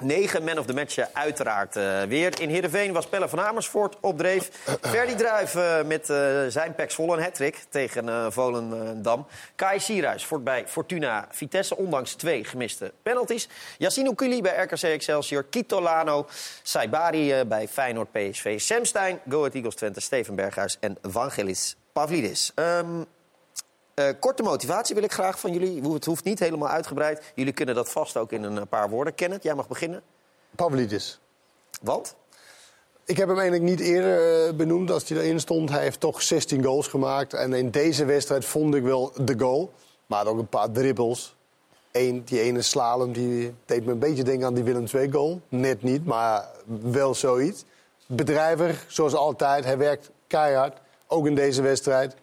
Negen man of the match, uiteraard eh, weer. In Heerenveen was Pelle van Amersfoort op dreef. Ferdy Druijf eh, met eh, zijn pek vol een hat tegen Volendam. Kai Sierhuis voort bij Fortuna Vitesse, ondanks twee gemiste penalties. Yassine Oukuli bij RKC Excelsior. Kitolano, Saibari eh, bij Feyenoord PSV. Sam Stein, Go Ahead Eagles Twente, Steven Berghuis en Vangelis Pavlidis. Ehm, eh, korte motivatie wil ik graag van jullie. Het hoeft niet helemaal uitgebreid. Jullie kunnen dat vast ook in een eh, paar woorden. Kenneth, jij mag beginnen. Pavlidis. Want? Ik heb hem eigenlijk niet eerder eh, benoemd als hij erin stond. Hij heeft toch 16 goals gemaakt. En in deze wedstrijd vond ik wel de goal. Maar ook een paar dribbles. Eén, die ene slalom die deed me een beetje denken aan die Willem II goal. Net niet, maar wel zoiets. Bedrijver, zoals altijd. Hij werkt keihard. Ook in deze wedstrijd.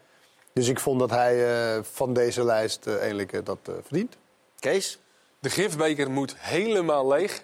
Dus ik vond dat hij eh, van deze lijst eh, eigenlijk eh, dat eh, verdient. Kees? De gifbeker moet helemaal leeg.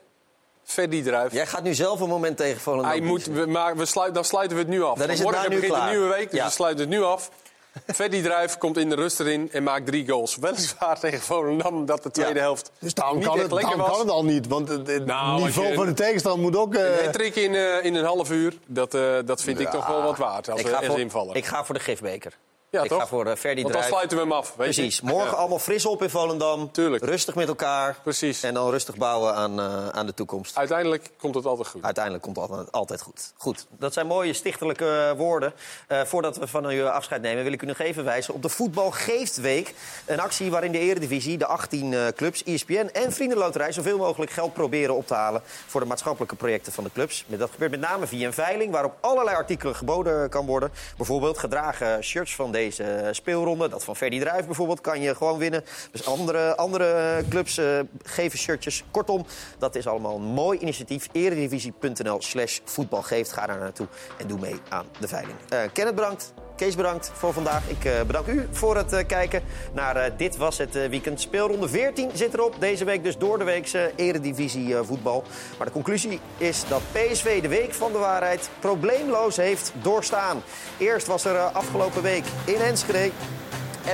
Ferdy Druif. Jij gaat nu zelf een moment tegen Volendam. Hij moet, we, maar we sluit, dan sluiten we het nu af. Dan is het Morgen nu begint klaar. een nieuwe week, dus Ja. we sluiten het nu af. Ferdy Druif komt in de rust erin en maakt drie goals. Weliswaar tegen Volendam dat de tweede helft Dus daarom, niet kan echt het, lekker daarom was. kan het al niet. Want het, het Nou, niveau je- van de tegenstander moet ook... eh, Een trick in, eh, in een half uur, dat, eh, dat vind ik toch wel wat waard als ik, ga er ik ga voor de gifbeker. Ik toch? ga voor uh, Ferdi Want dan Druijf. sluiten we hem af. Weet Precies. Je? Morgen Ja. allemaal fris op in Volendam. Tuurlijk. Rustig met elkaar. Precies. En dan rustig bouwen aan, uh, aan de toekomst. Uiteindelijk komt het altijd goed. Uiteindelijk komt het altijd, altijd goed. Goed, dat zijn mooie stichtelijke uh, woorden. Uh, voordat we van u afscheid nemen, wil ik u nog even wijzen op de Voetbal Geeft Week. Een actie waarin de Eredivisie, de 18 clubs, ESPN en Vriendenloterij... zoveel mogelijk geld proberen op te halen voor de maatschappelijke projecten van de clubs. Dat gebeurt met name via een veiling waarop allerlei artikelen geboden kan worden. Bijvoorbeeld gedragen shirts van deze speelronde. Dat van Ferdi Druijf bijvoorbeeld kan je gewoon winnen. Dus andere, andere clubs uh, geven shirtjes. Kortom, dat is allemaal een mooi initiatief. Eredivisie.nl slash voetbalgeeft. Ga daar naartoe en doe mee aan de veiling. Uh, Kenneth bedankt. Kees bedankt voor vandaag. Ik uh, bedank u voor het uh, kijken naar uh, Dit Was Het Weekend. Speelronde 14 zit erop. Deze week dus door de weekse eredivisie voetbal. Maar de conclusie is dat PSV de week van de waarheid probleemloos heeft doorstaan. Eerst was er afgelopen week in Enschede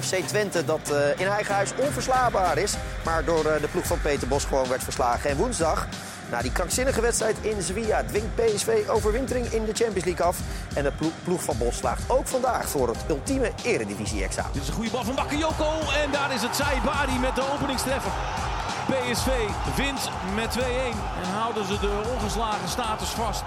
FC Twente dat in eigen huis onverslaanbaar is. Maar door de ploeg van Peter Bos gewoon werd verslagen. En woensdag, na die krankzinnige wedstrijd in Sevilla... dwingt PSV overwintering in de Champions League af. En de ploeg, ploeg van Bos slaagt ook vandaag voor het ultieme eredivisie-examen. Dit is een goede bal van Bakayoko. En daar is het Saibari met de openingstreffer. PSV wint met 2-1 en houden ze de ongeslagen status vast.